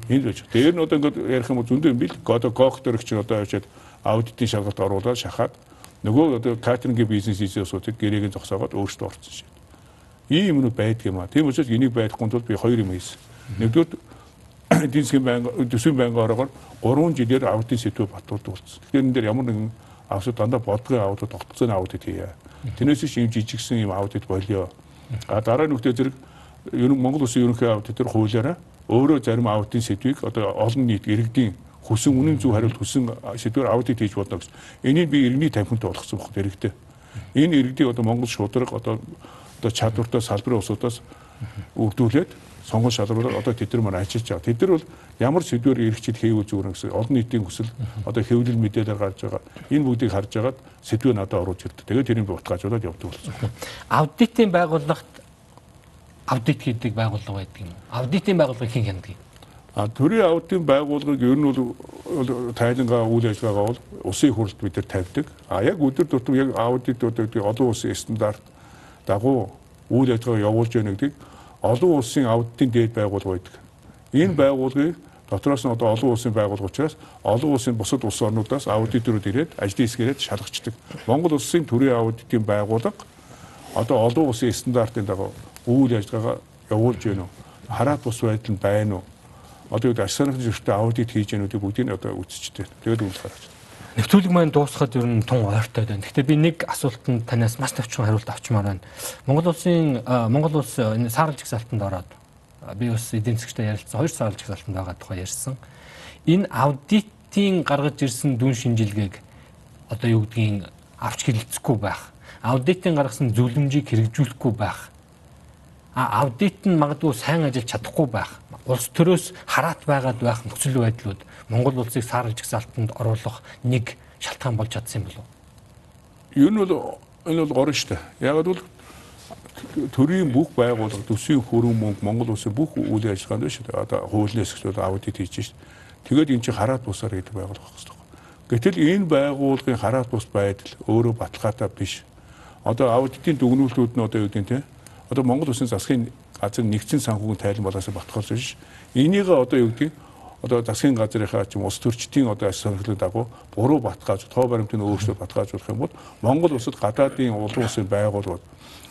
Энэ л байж. Дээр нь одоо ингээд ярих юм бол зөндөө юм бил. Одоо гох дөрөг чинь одоо яваад аудитын шалгалт оруулаад шахаад нөгөө одоо катерингийн бизнес хийсэн асуудыг гэрээг нь зогсоогоод өөртөө орсон шээ. Ийм юмнууд байдаг юм аа. Тийм учраас энийг байхгүй тул би хоёр юм хийсэн. Нэгдүгээр эдийн засгийн банк төсвийн банк ороогоор 3 жилээр аудитын сэдвээ батлуулдаг болсон. Тэгэхээр энэ дээр ямар нэгэн авсад дандаа бодгын аудит, тогтцооны аудит хийе. Тэрнээс чинь жижигсэн юм аудит болио А дараа нь үгтэй зэрэг ер нь Монгол Улсын ерөнхий аудит төр хуулиараа өөрөө зарим аудитын сэдвийг одоо олон нийт иргэдийн хүсэн үнэн зөв хариулт хүсэн сэдвээр аудит хийж болно гэсэн. Энийг би иргэний тамхинтай болгосон багт иргэдээ. Энэ иргэдийг одоо Монгол шударга одоо одоо чадвартай салбарын усудаас үрдүүлээд сонгол шалруулаад одоо тэд нар маань ажиллаж байгаа. Тэд нар бол ямар сэдвээр эргэжил хийвэл зүгээр гэсэн олон нийтийн хүсэл одоо хэвлэл мэдээлэл гарч байгаа. Энэ бүгдийг харж агаад сэдвээ надад оруулж ирдэг. Тэгээд тэрийг утгаажуулаад явдаг болсон. Аудитын байгууллагт аудит хийдэг байгууллага байдаг юм. Аудитын байгууллага хэн хяндаг юм? А төрийн аудитын байгууллагыг ер нь бол тайлангаа үйл ажиллагаагаа бол улсын хурлд бид нар тавьдаг. А яг өдөр тутам яг аудитуудыг олон улсын стандарт дагуу үйл ажиллагаа явуулж яах гэдгийг олон улсын аудитын дээд байгууллага байдаг. Энэ байгууллагыг дотроос нь одоо олон улсын байгууллага учраас олон улсын бусад улс орнуудаас аудиторууд ирээд ажлын хэсгээрээ шалгачдаг. Монгол улсын төрийн аудитын байгууллага одоо олон улсын стандартын дагуу үйл ажиллагаа явуулж байна уу? Хараат бус байдал нь байна уу? Одоо юу ашиг санхүүгийн зөрчилтэй аудит хийж яах нүдийг бүгдийг одоо үзчихтэй. Тэгээд үйл гаргаж нэвтрүүлэг маань дуусахад ер нь тун ойртой байна. Гэхдээ би нэг асуултанд танаас маш төвчөн хариулт авчмаар байна. Монгол улсын Монгол улс энэ саарл жигсаалтанд ороод би бас эдийн засгчтай ярилцсан хоёр саарл жигсаалтанд байгаа тухай ярьсан. Энэ аудитын гаргаж ирсэн дүн шинжилгээг одоо юу гэдгийг авч хэлэлцэхгүй байх. Аудитын гаргасан зөвлөмжийг хэрэгжүүлэхгүй байх. А аудит нь магадгүй сайн ажиллаж чадахгүй байх. Улс төрөөс хараат байгаад байх нөхцөл байдлууд Монгол улсыг саарл жигсаалтанд оруулах нэг шалтгаан болж чадсан юм болов? Юу нь бол энэ бол горно шүү дээ. Яг бол төрийн бүх байгууллага төсвийн хөрөнгө мөнгө Монгол улсын бүх үйл ажиллагаанд дээ. Одоо хуулийн хэсгүүд аудит хийж шүү. Тэгээд эн чинь хараат бусаар гэдэг байгууллага хэвчээ. Гэтэл энэ байгууллагын хараат бус байдал өөрөө баталгаатай биш. Одоо аудитын дүгнүүлтүүд нь одоо юу гэдэг нь те. Одоо Монгол улсын засгийн газар нэгдсэн санхүүгийн тайлан болоосоо баталгаалж биш. Энийг одоо юу гэдэг одоо засгийн газрынхаа ч юм улс төрчдийн одоо сонирхлын дагуу буруу батгааж тоо баримтыг өөрсдөө батгаажуулах юм бол Монгол улсад гадаадын улсын улсын байгууллагууд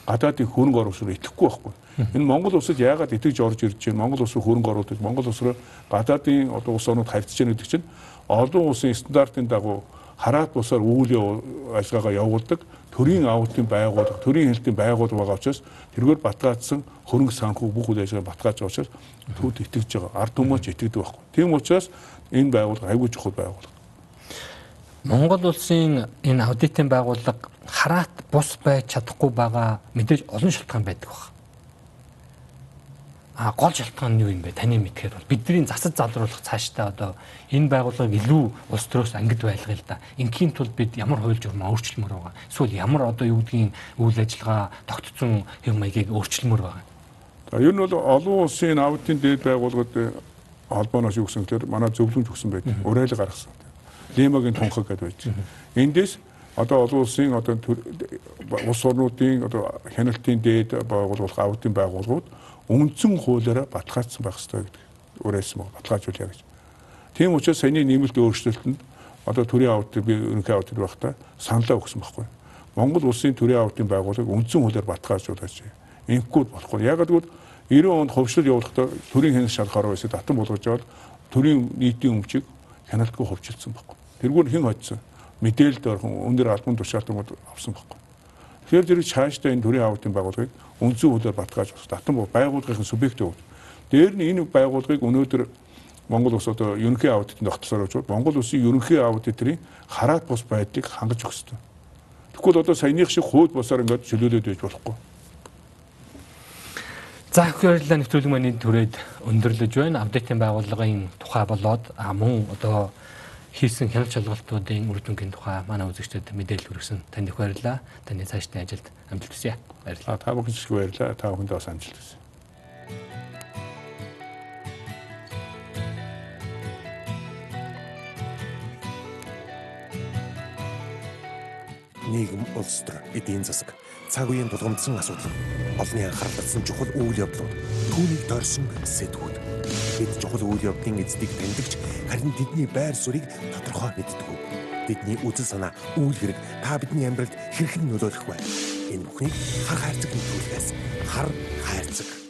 гадаадын хөрөнгө оруулагчид итгэхгүй байхгүй. Энэ Монгол улсад яагаад итгэж орж ирж байна? Монгол улс руу хөрөнгө оруулдаг, Монгол улс руу гадаадын одоо улс орнууд харьцаж байна гэдэг чинь олон улсын стандартын дагуу хараат бусаар үйл ажиллагаагаа явуулдаг төрийн аудитын байгууллага, төрийн хэлтийн байгууллага байгаа учраас тэргээр батгаажсан хөрөнгө санхүү бүх үйл ажиллагаа батгааж байгаа учраас төвд итгэж байгаа. Ард түмөөч итгэдэг байхгүй. Тийм учраас энэ байгууллага аягүй чухал байгууллага. Монгол улсын энэ аудитын байгууллага хараат бус байж чадахгүй байгаа мэдээж олон шалтгаан байдаг байна а гол шалтгаан нь юу юм бэ? Таны мэдхээр бол бидний засаж залруулах цаашдаа одоо энэ байгууллагыг илүү улс төрөөс ангид байлгая л да. Инхийн тулд бид ямар хууль журмаа өөрчлөмөр байгаа. Эсвэл ямар одоо юу гэдгийг үйл ажиллагаа тогтцсон хэв маягийг өөрчлөмөр байгаа. За ер нь бол олон улсын аудитын дээд байгууллагууд э, холбооноос юу гэсэн тэгэхээр манай зөвлөмж өгсөн байдаг. Уриалга гаргасан. Лимагийн тунхаг гэдээ байж. Эндээс одоо олон улсын одоо улс орнуудын одоо хяналтын дээд байгууллага аудитын байгууллагууд үндсэн хуулиараа баталгаажсан байх хэрэгтэй гэдэг уриалсан баг баталгаажуулъя гэж. Тийм учраас саяны нэмэлт өөрчлөлтөнд одоо төрийн аудит би ерөнхий аудит байхдаа саналаа өгсөн байхгүй. Монгол улсын төрийн аудитын байгууллага үндсэн хуулиар баталгаажуулаач. Инкуд болохгүй. Яг гэвэл 90 онд ховшлол явуулахдаа төрийн хянах шалгаар байсан татан болгож аваад төрийн нийтийн өмчийг хяналтгүй хувьчилсан байхгүй. Тэргүүр хэн хоцсон? Мэдээлэлд орхон өндөр албан тушаалтнууд авсан байхгүй. Тэгэхээр зэрэг цаашдаа энэ төрийн аудитын байгууллагыг үндсэн хуулиар баталгаажуулах татан байгууллагын субъект өгд. Дээр нь энэ байгууллагыг өнөөдөр Монгол улс одоо ерөнхий аудитанд тогтсоор очоод Монгол улсын ерөнхий аудиторын хараат бус байдлыг хангаж өгөх хэрэгтэй. Тэгвэл одоо саяных шиг хууль бусаар ингээд чөлөөлөд байж болохгүй. За баярлалаа нэвтрүүлэг маань түрээд өндөрлөж байна. Апдейтын байгууллагын тухай болоод мөн одоо хийсэн хяналт шалгалтуудын үр дүнгийн тухай манай үзэгчдэд мэдээлэл хүргэсэн танд их баярлалаа. Таны цаашдын ажилд амжилт хүсье. Баярлалаа. Та бүхэнд их баярлалаа. Та бүхэндээ бас амжилт хүсье. нийгэм, улс төр, эдийн засаг, цаг үеийн тулгамдсан асуудал, олонний анхаарал татсан чухал үйл явдлууд, түүнийг дорсон сэтгүүд. Бид чухал үйл явдлын эздийг тэмдэгч харин тэдний байр суурийг тодорхой мэддэг. Бидний үзэл санаа, үйл хэрэг та бидний амьдралд хэрхэн нөлөөлөх вэ? Энэ бүхнийг хар хайрцаг нөлөөлөхөөс хар хайрцаг